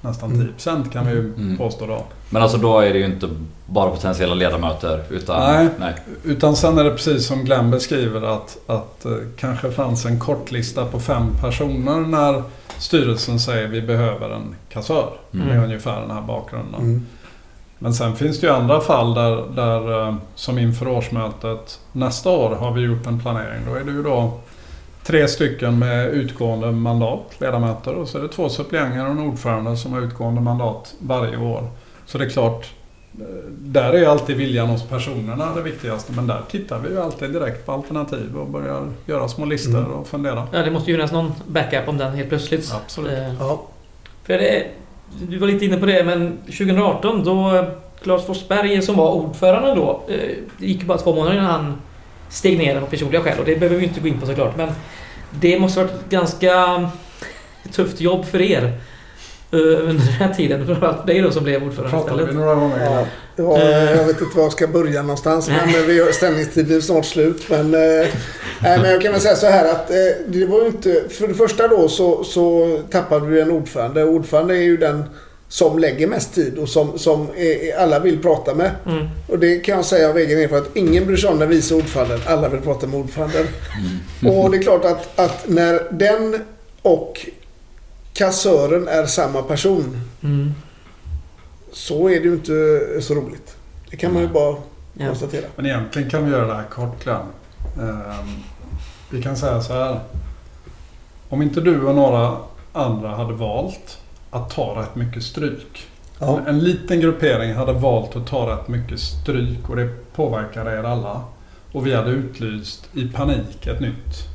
nästan Mm. 10% kan vi ju Mm. påstå då. Men alltså då är det ju inte bara potentiella ledamöter utan... Nej. nej. Utan sen är det precis som Glenn beskriver att, att eh, kanske fanns en kortlista på fem personer när styrelsen säger vi behöver en kassör. Mm. Med ungefär den här bakgrunden. Mm. Men sen finns det ju andra fall där, där eh, som inför årsmötet nästa år har vi gjort en planering. Då är det ju då tre stycken med utgående mandat, ledamöter. Och så är det två suppleanter och en ordförande som har utgående mandat varje år. Så det är klart, eh, där är ju alltid viljan hos personerna det viktigaste. Men där tittar vi ju alltid direkt på alternativ och börjar göra små listor Mm. och fundera. Ja, det måste ju finnas någon backup om den helt plötsligt. Absolut. Eh, Ja. För det, du var lite inne på det, men 2018 då eh, Claes Forsberg som var ordförande då, det gick ju bara två månader innan han steg ner av personliga skäl och det behöver vi inte gå in på såklart. Men det måste ha varit ett ganska tufft jobb för er eh, under den här tiden. Framförallt för dig då som blev ordförande Pratade vi istället. några gånger Ja, var, Eh. jag vet inte var jag ska börja någonstans. Men vi har, ställningstiden är snart slut. Men, eh, nej, men jag kan väl säga så här att det var ju inte... För det första då så, så tappade vi en ordförande. Ordförande är ju den som lägger mest tid och som, som är, alla vill prata med. Mm. Och det kan jag säga av egen erfarenhet. Ingen bryr sig om den vice ordföranden. Alla vill prata med ordföranden. Mm. Och det är klart att, att när den och kassören är samma person Mm. så är det ju inte så roligt. Det kan man ju bara Ja. konstatera. Men egentligen kan vi göra det här kort Glenn. Ehm, vi kan säga så här. Om inte du och några andra hade valt att ta rätt mycket stryk. Ja. En, en liten gruppering hade valt att ta rätt mycket stryk och det påverkade er alla. Och vi hade utlyst i panik ett nytt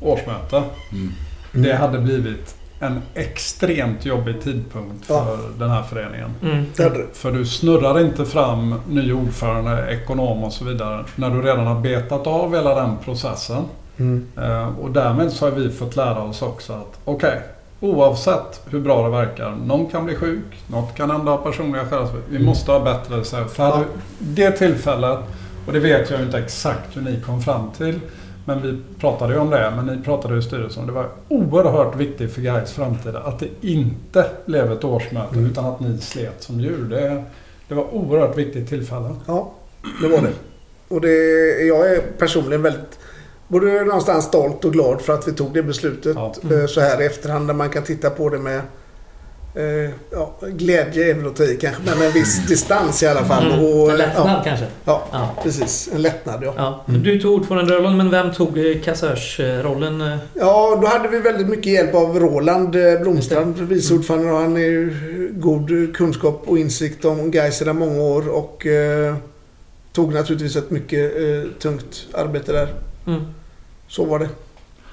årsmöte. Mm. Det hade blivit en extremt jobbig tidpunkt för Ja. den här föreningen. Mm. För du snurrar inte fram ny ordförande, ekonom och så vidare när du redan har betat av hela den processen. Mm. Eh, Och därmed så har vi fått lära oss också att okej, oavsett hur bra det verkar, någon kan bli sjuk, något kan hända av personliga skäl. Vi måste ha bättre här, För det tillfället, och det vet jag inte exakt hur ni kom fram till, men vi pratade ju om det, men ni pratade i styrelsen. Det var oerhört viktigt för Gais framtid att det inte blev ett årsmöte Mm. utan att ni slet som djur. Det, det var oerhört viktigt tillfälle. Ja. Det var det. Och det, jag är personligen väldigt både någonstans stolt och glad för att vi tog det beslutet Ja. eh, så här i efterhand. Där man kan titta på det med eh, ja, glädje är väl att ta i kanske, men med en viss distans i alla fall. Mm. Och, En lättnad ja, kanske. ja, Ja. precis. En lättnad ja. Ja. Du tog ordföranderollen, men vem tog eh, kassörsrollen? eh? Ja, då hade vi väldigt mycket hjälp av Roland eh, Blomstrand, vice ordförande. Han är ju god kunskap och insikt om Gais sedan många år och eh, tog naturligtvis ett mycket eh, tungt arbete där. Mm. Så var det.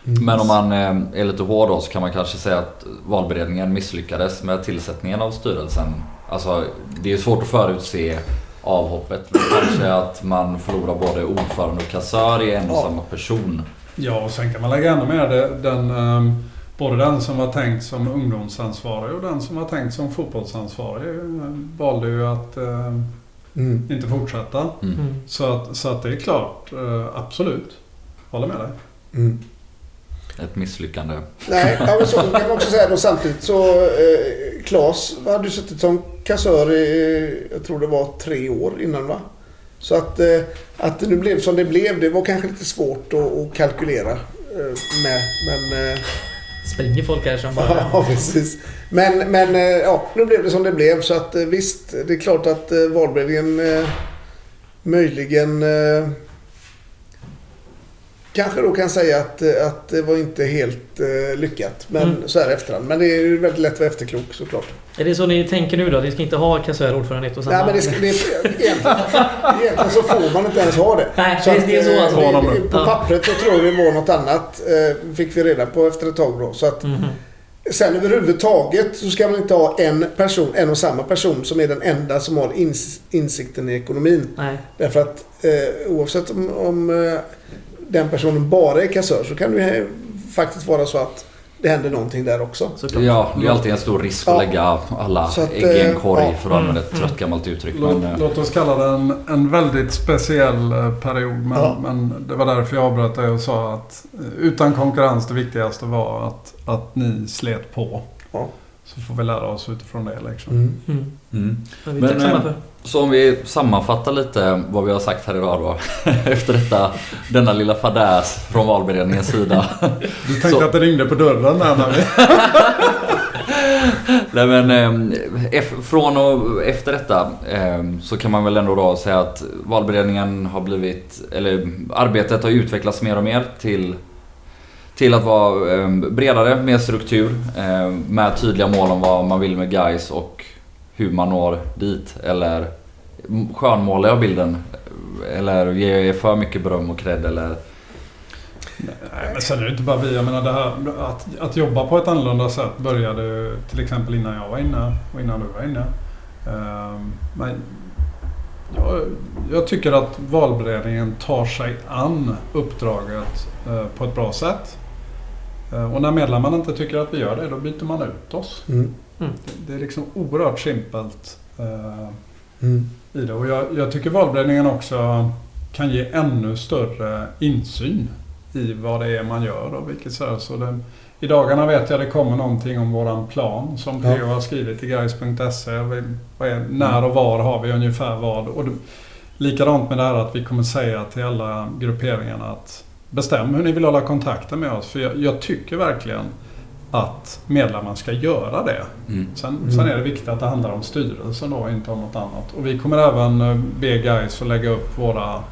Men om man eh, är lite hård då så kan man kanske säga att valberedningen misslyckades med tillsättningen av styrelsen. Alltså det är svårt att förutse avhoppet. Men kanske att man förlorar både ordförande och kassör i en och Ja. samma person. Ja, och sen kan man lägga ännu mer det, den, ehm, både den som var tänkt som ungdomsansvarig och den som var tänkt som fotbollsansvarig eh, valde ju att eh, Mm. inte fortsätta. Mm. Mm. Så att, så att det är klart, eh, absolut. Håller med dig. Mm. Ett misslyckande. Nej, ja, men så kan man också säga då samtidigt så eh, Claes hade ju suttit som kassör i, jag tror det var tre år innan va? Så att, eh, att det nu blev som det blev, det var kanske lite svårt att, att kalkylera eh, med. Men, eh, Springer folk här som bara... ja, precis. Men, men eh, ja, nu blev det som det blev. Så att eh, visst, det är klart att eh, valberedningen eh, möjligen eh, kanske då kan säga att, att det var inte helt eh, lyckat. Men Mm. så här efterhand. Men det är ju väldigt lätt att vara efterklok såklart. Är det så ni tänker nu då? Ni ska inte ha kassör och ordförande ett och samma? Nej, men det, ska, det, egentligen, egentligen så får man inte ens ha det. Nej, Så det- att, det är så eh, alltså. det- På pappret så tror jag det var något annat. eh, Fick vi reda på efter ett tag då. Så att Mhm. Sen överhuvudtaget så ska man inte ha en person, en och samma person som är den enda som har ins insikten i ekonomin. Nej. Därför att eh, oavsett om, om eh, den personen bara är kassör så kan det ju faktiskt vara så att det händer någonting där också. Såklart. Ja, det är alltid en stor risk Ja. att lägga alla Så att, ägg i en eh, korg ja. för att använda ett Mm. trött gammalt uttryck. Låt, Men, eh, låt oss kalla det en, en väldigt speciell eh, period. Men, Ja. men det var därför jag avbröt dig och sa att utan konkurrens det viktigaste var att, att ni slet på. Ja. Så får vi lära oss utifrån det. Liksom. Mm. Mm. mm. Det Men, eh. Så om vi sammanfattar lite vad vi har sagt här idag då. Efter detta, denna lilla fadäs från valberedningens sida. Du tänkte Så- att det ringde på dörren där när vi... Nej men eh, från och efter detta eh, så kan man väl ändå då säga att valberedningen har blivit, eller arbetet har utvecklats mer och mer till till att vara ehm, bredare, mer struktur ehm, med tydliga mål om vad man vill med guys och hur man når dit. Eller skönmålar jag bilden? Eller ger jag för mycket beröm och cred eller? Nej, men sen är det inte bara vi. Jag menar det här, att, att jobba på ett annorlunda sätt började ju till exempel innan jag var inne och innan du var inne. Ehm, men jag, jag tycker att valberedningen tar sig an uppdraget eh, på ett bra sätt. Eh, Och när medlemmarna inte tycker att vi gör det, då byter man ut oss. Mm. Det, det är liksom oerhört simpelt eh, Mm. i det. Och jag, jag tycker valberedningen också kan ge ännu större insyn i vad det är man gör och vilket så här, så det, I dagarna vet jag det kommer någonting om våran plan som Ja. PO har skrivit i guys.se. Vi- vad är- När och var har vi ungefär vad? Och det, likadant med det här att vi kommer säga till alla grupperingarna att bestäm hur ni vill hålla kontakten med oss. För jag, jag tycker verkligen att medlemmar ska göra det. Mm. Sen, Mm. sen är det viktigt att det handlar om styrelsen då, inte om något annat. Och vi kommer även eh, be Guys att lägga upp våra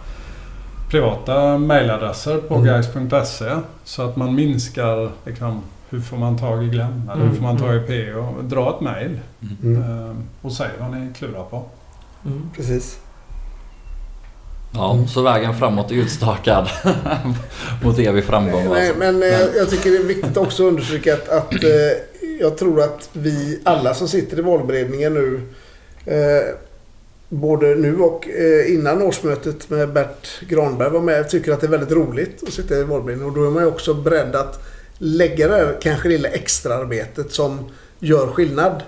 privata mailadresser på Mm. guys.se så att man minskar liksom, hur får man tag i Glenn eller hur Mm, får man tag i mm. PO. Dra ett mail Mm. eh, och säg vad ni klurar på. Mm. Precis. Ja, så vägen framåt är utstakad mot evig framgång. Nej, Alltså. men eh, jag tycker det är viktigt också att understryka att, att eh, jag tror att vi alla som sitter i valberedningen nu eh, Både nu och eh, innan årsmötet med Bert Granberg var med tycker att det är väldigt roligt att sitta i valberedningen. Och då är man ju också beredd att lägga det här kanske lilla extraarbetet som gör skillnad.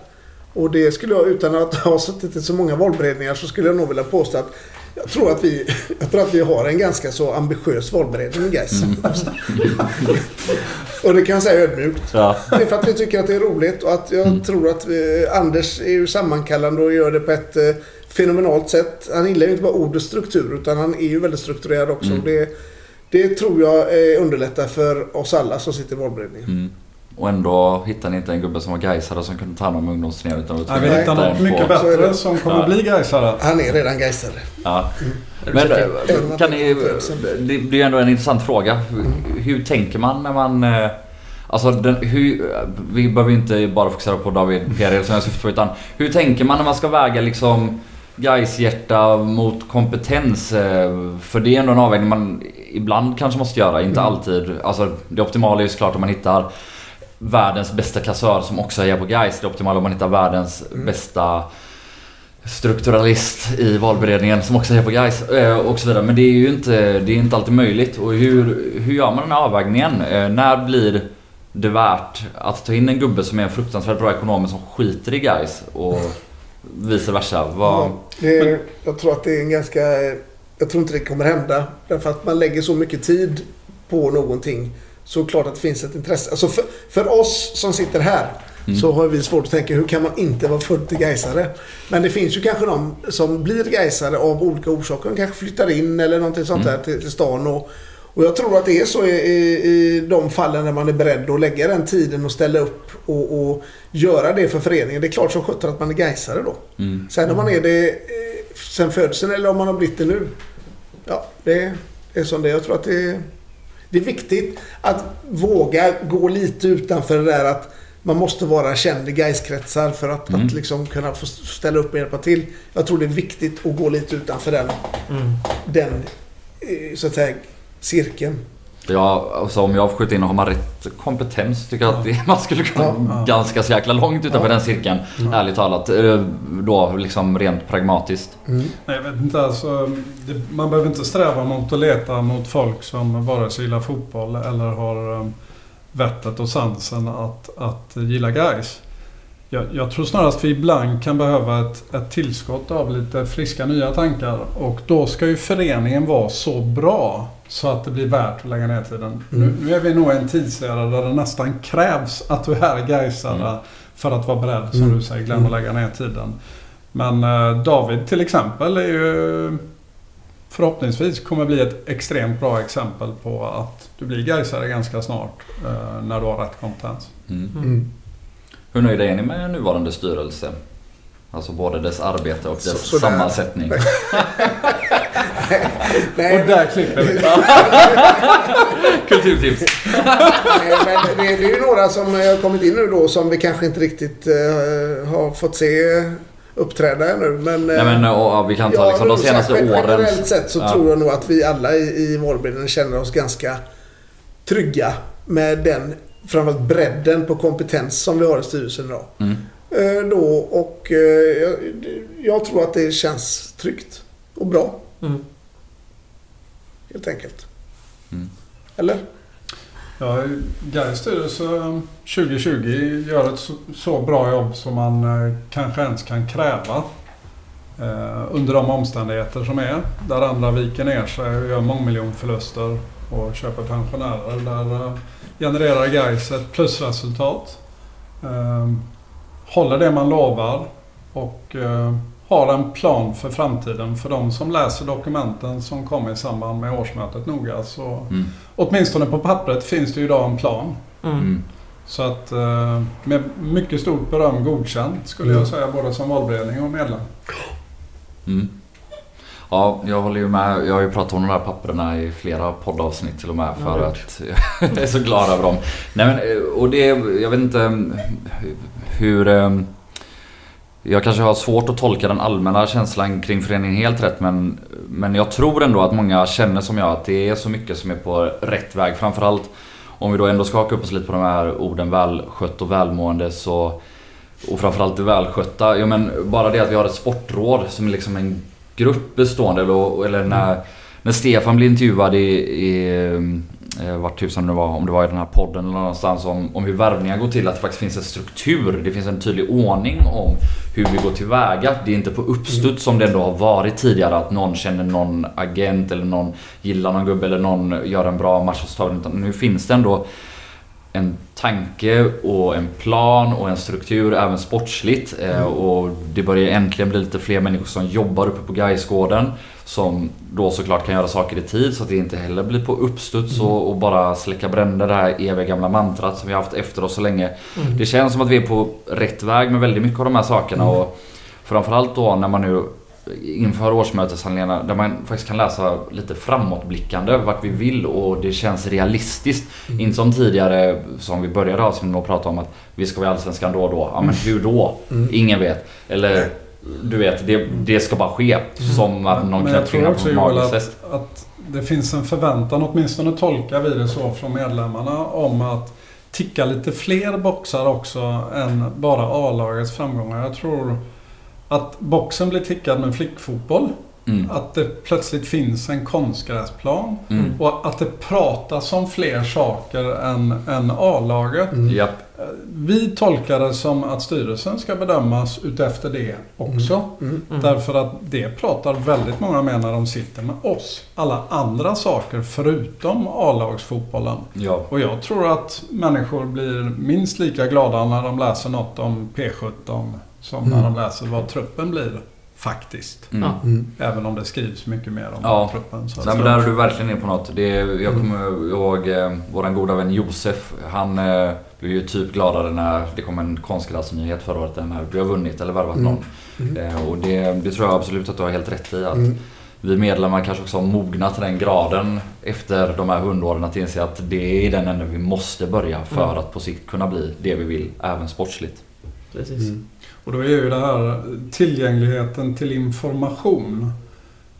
Och det skulle jag, utan att ha suttit i så många valberedningar, så skulle jag nog vilja påstå att Jag tror, att vi, jag tror att vi har en ganska så ambitiös valberedning i Gais. Mm. och det kan jag säga ödmjukt. Ja. Det är för att vi tycker att det är roligt och att jag mm. tror att vi, Anders är ju sammankallande och gör det på ett eh, fenomenalt sätt. Han gillar ju inte bara ord och struktur utan han är ju väldigt strukturerad också. Mm. Det, det tror jag eh, underlättar för oss alla som sitter i valberedningen. Och ändå hittade ni inte en gubbe som var gaisare som kunde ta hand om ungdomsturneringen. Utan Nej, vi hittade något mycket bättre som kommer ja. bli gaisare. Han är redan gaisare. Ja. Mm. Men eh, kan ni, det blir ju ändå en intressant fråga. Hur, hur tänker man när man... Eh, alltså den, hur, vi behöver ju inte bara fokusera på David Perel som jag syftar på utan hur tänker man när man ska väga liksom Gais hjärta mot kompetens. Eh, för det är ändå en avvägning man ibland kanske måste göra, inte mm. alltid. Alltså det optimala är ju såklart om man hittar världens bästa kassör som också är på Gais. Det optimala om man hittar världens mm. bästa strukturalist i valberedningen som också är på Gais eh, och så vidare. Men det är ju inte, det är inte alltid möjligt. Och hur, hur gör man den här avvägningen? Eh, när blir det värt att ta in en gubbe som är en fruktansvärt bra ekonom som skiter i Gais och vice versa? Vad... Ja, är, jag tror att det är en ganska... Jag tror inte det kommer hända. Därför att man lägger så mycket tid på någonting så klart att det finns ett intresse. Alltså för, för oss som sitter här mm. så har vi svårt att tänka hur kan man inte vara till Gaisare? Men det finns ju kanske de som blir Gaisare av olika orsaker. De kanske flyttar in eller någonting sånt mm. där till, till stan. Och, och jag tror att det är så i, i, i, de fallen när man är beredd att lägga den tiden och ställa upp och, och göra det för föreningen. Det är klart som sjutton att man är Gaisare då. Mm. Sen om man är det eh, sen födseln eller om man har blivit det nu. Ja, det är som det Jag tror att det är det är viktigt att våga gå lite utanför det där att man måste vara känd i Gaiskretsar för att, mm. att liksom kunna få ställa upp och hjälpa till. Jag tror det är viktigt att gå lite utanför den, mm. den eh, så att säga, cirkeln. Ja, alltså om jag får skjuta in och har man rätt kompetens tycker jag att det, man skulle kunna ja. ganska så jäkla långt utanför ja. den cirkeln. Mm. Ärligt talat. Då liksom rent pragmatiskt. Mm. Nej, jag vet inte. Alltså, det, man behöver inte sträva mot att leta mot folk som vare sig gillar fotboll eller har um, vettet och sansen att, att gilla guys. Jag, jag, tror snarast vi ibland kan behöva ett, ett tillskott av lite friska nya tankar. Och då ska ju föreningen vara så bra så att det blir värt att lägga ner tiden. Mm. Nu, nu, är vi nog i en tidsera där det nästan krävs att du är Gaisare mm. för att vara beredd, som mm. du säger Glenn, att lägga ner tiden. Men eh, David till exempel är ju förhoppningsvis kommer bli ett extremt bra exempel på att du blir Gaisare ganska snart eh, när du har rätt kompetens. Mm. Mm. Hur nöjda är ni med nuvarande styrelse? Alltså både dess arbete och dess så, sammansättning. Nej, och där klipper vi. Kulturtips. Nej, det, det är ju några som har kommit in nu då som vi kanske inte riktigt uh, har fått se uppträda ännu. Men, Nej, men och, vi kan ta ja, liksom de senaste åren. Generellt sett så ja. tror jag nog att vi alla i, i Målbilden känner oss ganska trygga med den framförallt bredden på kompetens som vi har i styrelsen idag. Mm. Eh, då, och eh, jag, jag, tror att det känns tryggt och bra. Mm. Helt enkelt. Mm. Eller? Ja, Gais styrelse 2020 gör ett så, så, bra jobb som man eh, kanske ens kan kräva. Eh, under de omständigheter som är. Där andra viker ner sig och gör mångmiljonförluster och köper pensionärer. Där eh, genererar Gais ett plusresultat. Eh, håller det man lovar och eh, har en plan för framtiden. För de som läser dokumenten som kommer i samband med årsmötet noga så mm. åtminstone på pappret finns det ju idag en plan. Mm. mm. Så att eh, med mycket stort beröm godkänt skulle mm. jag säga både som valberedning och medlem. Mm. Ja, jag håller ju med. Jag har ju pratat om de här papperna i flera poddavsnitt till och med för att jag är så glad över dem. Nej, men, eh, och det, jag vet inte hur... Eh, jag kanske har svårt att tolka den allmänna känslan kring föreningen helt rätt men, men jag tror ändå att många känner som jag att det är så mycket som är på rätt väg. Framförallt om vi då ändå ska haka upp oss lite på de här orden välskött och välmående så och framförallt det välskötta. Ja, men bara det att vi har ett sportråd som är liksom en grupp bestående eller, eller när, när Stefan blir intervjuad i, i eh, vart tusan det var, om det var i den här podden eller någonstans om, om hur värvningar går till. Att det faktiskt finns en struktur. Det finns en tydlig ordning om hur vi går tillväga. Det är inte på uppstuds som det ändå har varit tidigare att någon känner någon agent eller någon gillar någon gubbe eller någon gör en bra matchupptagning. Nu finns det ändå en tanke och en plan och en struktur även sportsligt. Eh, mm. Och det börjar äntligen bli lite fler människor som jobbar uppe på Gaisgården. Som då såklart kan göra saker i tid så att det inte heller blir på uppstuds mm. och, och, bara släcka bränder det här eviga gamla mantrat som vi har haft efter oss så länge. Mm. Det känns som att vi är på rätt väg med väldigt mycket av de här sakerna. Mm. Och framförallt då när man nu inför årsmöteshandlingarna där man faktiskt kan läsa lite framåtblickande vart vi vill och det känns realistiskt. Mm. Inte som tidigare som vi började avsnittet med att prata om att vi ska vara Allsvenskan då och då. Ja men hur då? Mm. Ingen vet. Eller du vet, det, det ska bara ske. Mm. Som att någon knäppt fingrarna på magiskt att, att det finns en förväntan, åtminstone tolkar vi det så från medlemmarna, om att ticka lite fler boxar också än bara A-lagets framgångar. Jag tror att boxen blir tickad med flickfotboll. Mm. Att det plötsligt finns en konstgräsplan. Mm. Och att det pratas om fler saker än, än A-laget. Mm. Yep. Vi tolkar det som att styrelsen ska bedömas utefter det också. Mm. Mm. Mm. Därför att det pratar väldigt många med när de sitter med oss. Alla andra saker förutom A-lagsfotbollen. Ja. Och jag tror att människor blir minst lika glada när de läser något om P17 som mm. när de läser vad truppen blir. Faktiskt. Mm. Mm. Även om det skrivs mycket mer om ja. truppen. Så Nej, men där är du verkligen inne på något. Det är, jag kommer mm. ihåg eh, vår goda vän Josef. Han eh, blev ju typ gladare när det kom en konstgräsnyhet förra året. När vi har vunnit eller värvat någon. Mm. Mm. Eh, och det, det, tror jag absolut att du har helt rätt i. Att vi medlemmar kanske också har mognat till den graden efter de här hundåren att inse att det är den änden vi måste börja för att på sikt kunna bli det vi vill, även sportsligt. Precis. Och då är ju det här tillgängligheten till information.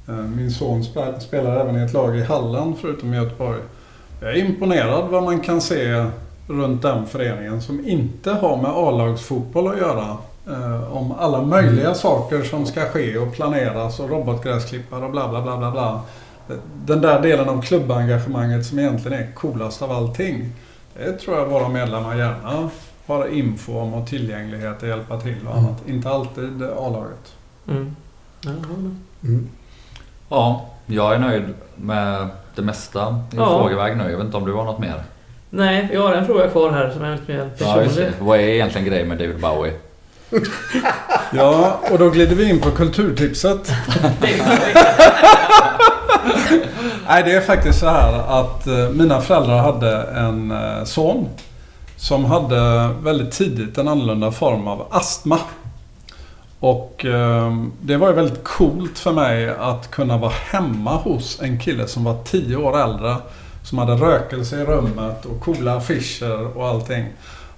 Eh, min son spelar även i ett lag i Halland förutom i Göteborg. Jag är imponerad vad man kan se runt den föreningen som inte har med A-lagsfotboll att göra. Eh, om alla möjliga mm. saker som ska ske och planeras och robotgräsklippare och bla bla bla bla bla. Den där delen av klubbengagemanget som egentligen är coolast av allting. Det tror jag våra medlemmar gärna bara info om och tillgänglighet och hjälpa till och annat. Mm. Inte alltid A-laget. Mm. Mm. Ja, jag är nöjd med det mesta i ja. frågeväg nu. Jag vet inte om du har något mer? Nej, jag har en fråga kvar här som är lite mer personlig. Ja, Vad är egentligen grejen med David Bowie? ja, och då glider vi in på kulturtipset. Nej, det är faktiskt så här att eh, mina föräldrar hade en eh, son som hade väldigt tidigt en annorlunda form av astma. Och eh, det var ju väldigt coolt för mig att kunna vara hemma hos en kille som var 10 år äldre. Som hade rökelse i rummet och coola affischer och allting.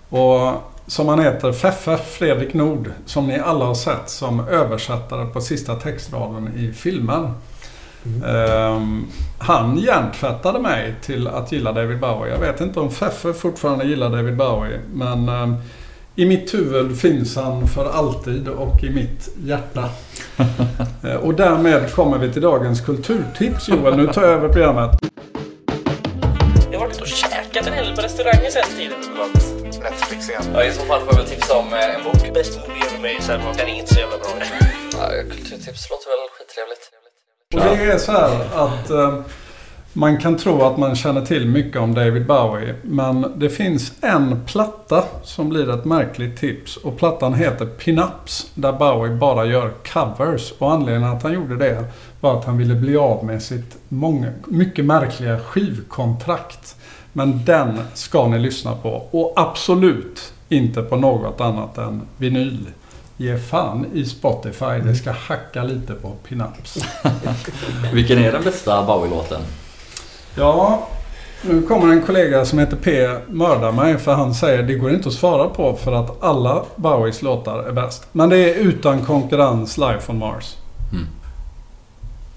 Och som han heter, Feffe Fredrik Nord, som ni alla har sett som översättare på sista textraden i filmen. Mm. han hjärntvättade mig till att gilla David Bowie. Jag vet inte om Feffe fortfarande gillar David Bowie. Men um, i mitt huvud finns han för alltid och i mitt hjärta. uh, och därmed kommer vi till dagens kulturtips. Joel, nu tar jag över programmet. Jag har varit och käkat en hel på restauranger sen tiden. Netflix igen. Ja, i så fall får jag väl tipsa om eh, en bok. Bäst movie ever made, sen var den inte så jävla bra. ja, kulturtips låter väl skittrevligt. Och det är så här att eh, man kan tro att man känner till mycket om David Bowie. Men det finns en platta som blir ett märkligt tips. Och plattan heter Pinups. Där Bowie bara gör covers. Och anledningen att han gjorde det var att han ville bli av med sitt många, mycket märkliga skivkontrakt. Men den ska ni lyssna på. Och absolut inte på något annat än vinyl. Ge fan i Spotify. Det ska hacka lite på Pinups. Vilken är den bästa Bowie-låten? Ja, nu kommer en kollega som heter P mörda mig för han säger det går inte att svara på för att alla Bowies låtar är bäst. Men det är utan konkurrens Life on Mars. Mm.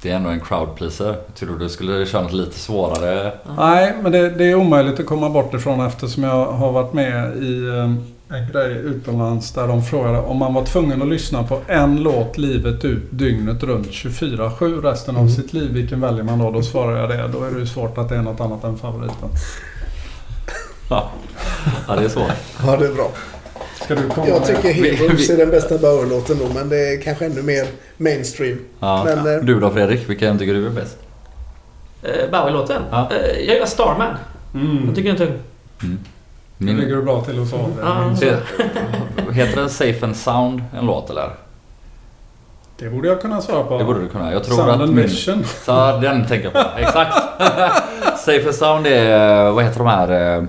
Det är ändå en crowd pleaser. Jag trodde du skulle köra något lite svårare. Nej, men det, det, är omöjligt att komma bort ifrån eftersom jag har varit med i eh, en grej utomlands där de frågade om man var tvungen att lyssna på en låt livet ut dygnet runt 24-7 resten av Mm. sitt liv. Vilken väljer man då? Då svarar jag det. Då är det ju svårt att det är något annat än favoriten. Ja, ja det är svårt. Ja, det är bra. Ska du komma Jag tycker Heroes är den bästa Bauer-låten då, men det är kanske ännu mer mainstream. Ja. Men, eh, Du då Fredrik, vilken tycker du är bäst? Eh, Bowie-låten? Ja. Eh, jag gillar Starman. Mm. Jag tycker den är tung. Nu Min, ligger du bra till hos Adrian. Jag. heter det Safe and Sound en låt eller? Det borde jag kunna svara på. Det borde du kunna. Jag tror Sound att and min... Vision. Så den tänker jag på. Exakt. Safe and Sound är, vad heter de här? eh,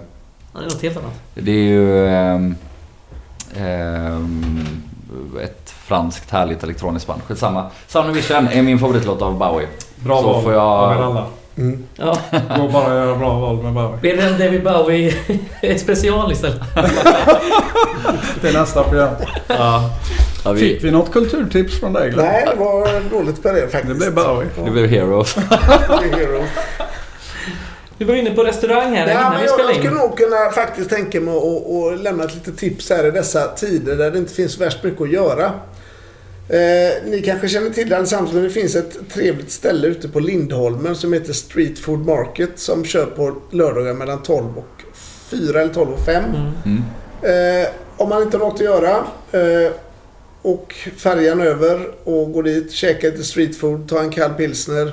Ja, Det är något helt annat. Det är ju ehm, ehm, ett franskt härligt elektroniskt band. Skitsamma. Sound and Vision är min favoritlåt av Bowie. Bra Så val får jag- av er alla. Mm. Ja, Går bara att göra bra val med Bowie. blir det en David Bowie special istället? Till nästa program. Ja. Ja, vi, Fick vi något kulturtips från dig Glenn? Nej, det var dåligt på det faktiskt. Det blev Bowie. Ja, det blev Heroes. Du var inne på restaurang här Nej, innan men vi jag, jag spelade skulle in. nog kunna faktiskt tänka mig att att lämna ett litet tips här i dessa tider där det inte finns värst mycket att göra. Eh, ni kanske känner till det allesammans men det finns ett trevligt ställe ute på Lindholmen som heter Street Food Market som kör på lördagar mellan 12 och 4 eller 12 och 5. Mm. Mm. Eh, om man inte har något att göra eh, och färjan över och går dit, käkar lite street food, tar en kall pilsner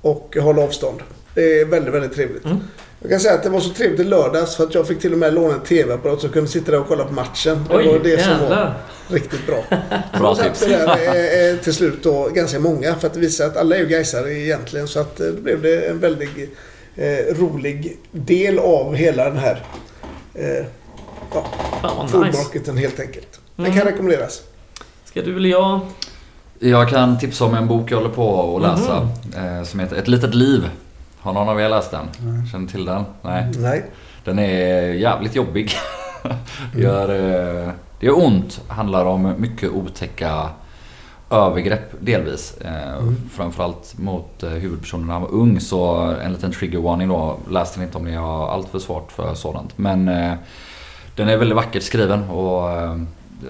och håller avstånd. Det är väldigt, väldigt trevligt. Mm. Jag kan säga att det var så trevligt i lördags för att jag fick till och med låna en TV-apparat så jag kunde sitta där och kolla på matchen. Det var det som var jävlar. riktigt bra. Bra tips. så där, eh, eh, till slut då ganska många för att det visar att alla är ju gaisare egentligen så att eh, då blev det en väldigt eh, rolig del av hela den här eh, ja, Food nice. helt enkelt. Den Mm. kan rekommenderas. Ska du eller jag? Jag kan tipsa om en bok jag håller på att läsa. Mhm. Eh, som heter Ett litet liv. Har någon av er läst den? Nej. Känner till den? Nej. Nej. Den är jävligt jobbig. det, gör, eh, det gör ont. Handlar om mycket otäcka övergrepp delvis. Eh, Mm. Framförallt mot eh, huvudpersonen när han var ung. Så en liten trigger warning då. Läs den inte om ni har allt för svårt för sådant. Men den är väldigt vackert skriven och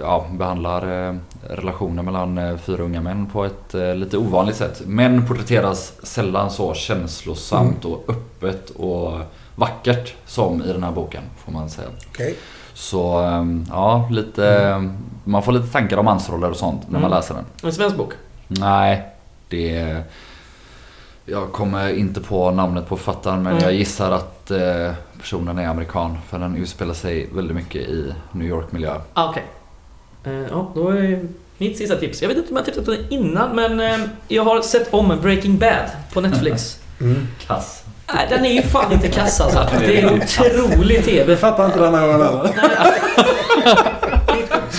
ja, behandlar eh, relationer mellan eh, fyra unga män på ett eh, lite ovanligt sätt. Män porträtteras sällan så känslosamt och öppet och vackert som i den här boken får man säga. Okej. Så ehm, ja, lite, man får lite tankar om mansroller och sånt när man Mm. läser den. En svensk bok? Nej, det... Jag kommer inte på namnet på författaren men Mm. jag gissar att eh, personen är amerikan. För den utspelar sig väldigt mycket i New York-miljö. Ah, Okej. Ja, då är mitt sista tips. Jag vet inte om jag tipsat om det innan men eh, jag har sett om Breaking Bad på Netflix. Mm. Kass. Nej, den är ju fan inte kass alltså. Är Det är otrolig TV. Fattar inte den här gången heller.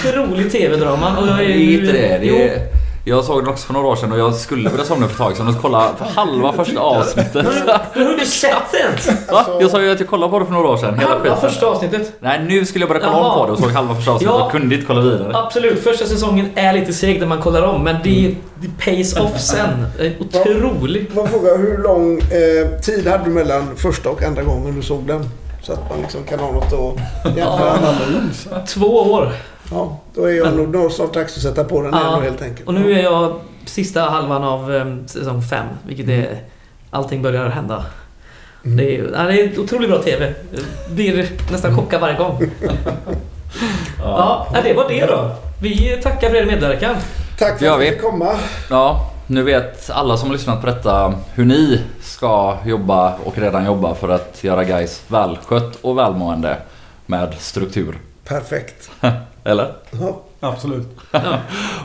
Otrolig TV-drama. Och jag Det är är ju... inte det. det Jo, är, jag såg den också för några år sedan och jag skulle börja somna för ett tag sedan och kolla på halva första avsnittet. Hur har du sett den? Va? Jag sa ju att jag kollade på det för några år sedan. Hela Halva skiten. första avsnittet. Nej, nu skulle jag börja kolla Jaha. om på det och såg halva första avsnittet Ja. och kunde inte kolla vidare. Absolut, första säsongen är lite seg när man kollar om men det, det pays off sen. En otrolig. Får jag fråga hur lång eh, tid hade du mellan första och andra gången du såg den? Så att man liksom kan ha något att jämföra. Analys. Två år. Ja, då är jag nog nog snart dags att sätta på den Ja. helt enkelt. Och nu är jag sista halvan av um, säsong fem, vilket är... Allting börjar hända. Mm. Det, är, ja, det är otroligt bra TV. Blir nästan chockad varje gång. Ja, ja, det var det då. Vi tackar för er medverkan. Tack för att vi. fick komma. Ja, nu vet alla som har lyssnat på detta hur ni ska jobba och redan jobba för att göra guys välskött och välmående med struktur. Perfekt. Eller? Ja. Absolut.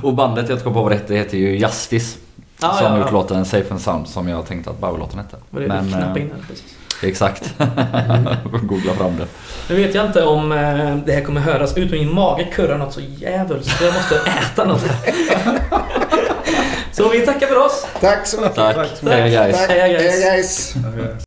Och bandet jag ska på vad det heter heter ju Justice. Ja, som ja, gjort ja. låten Safe and Sound som jag tänkte att Bauer-låten hette. Var det Men, Men, knappa eh, in här, precis. Exakt. Googla fram det. Nu vet jag inte om eh, det här kommer höras ut, min mage kurrar något så jävligt så jag måste äta något. så vi tackar för oss. Tack så mycket. Tack. Tack Hej guys. Hej, guys. Hej guys.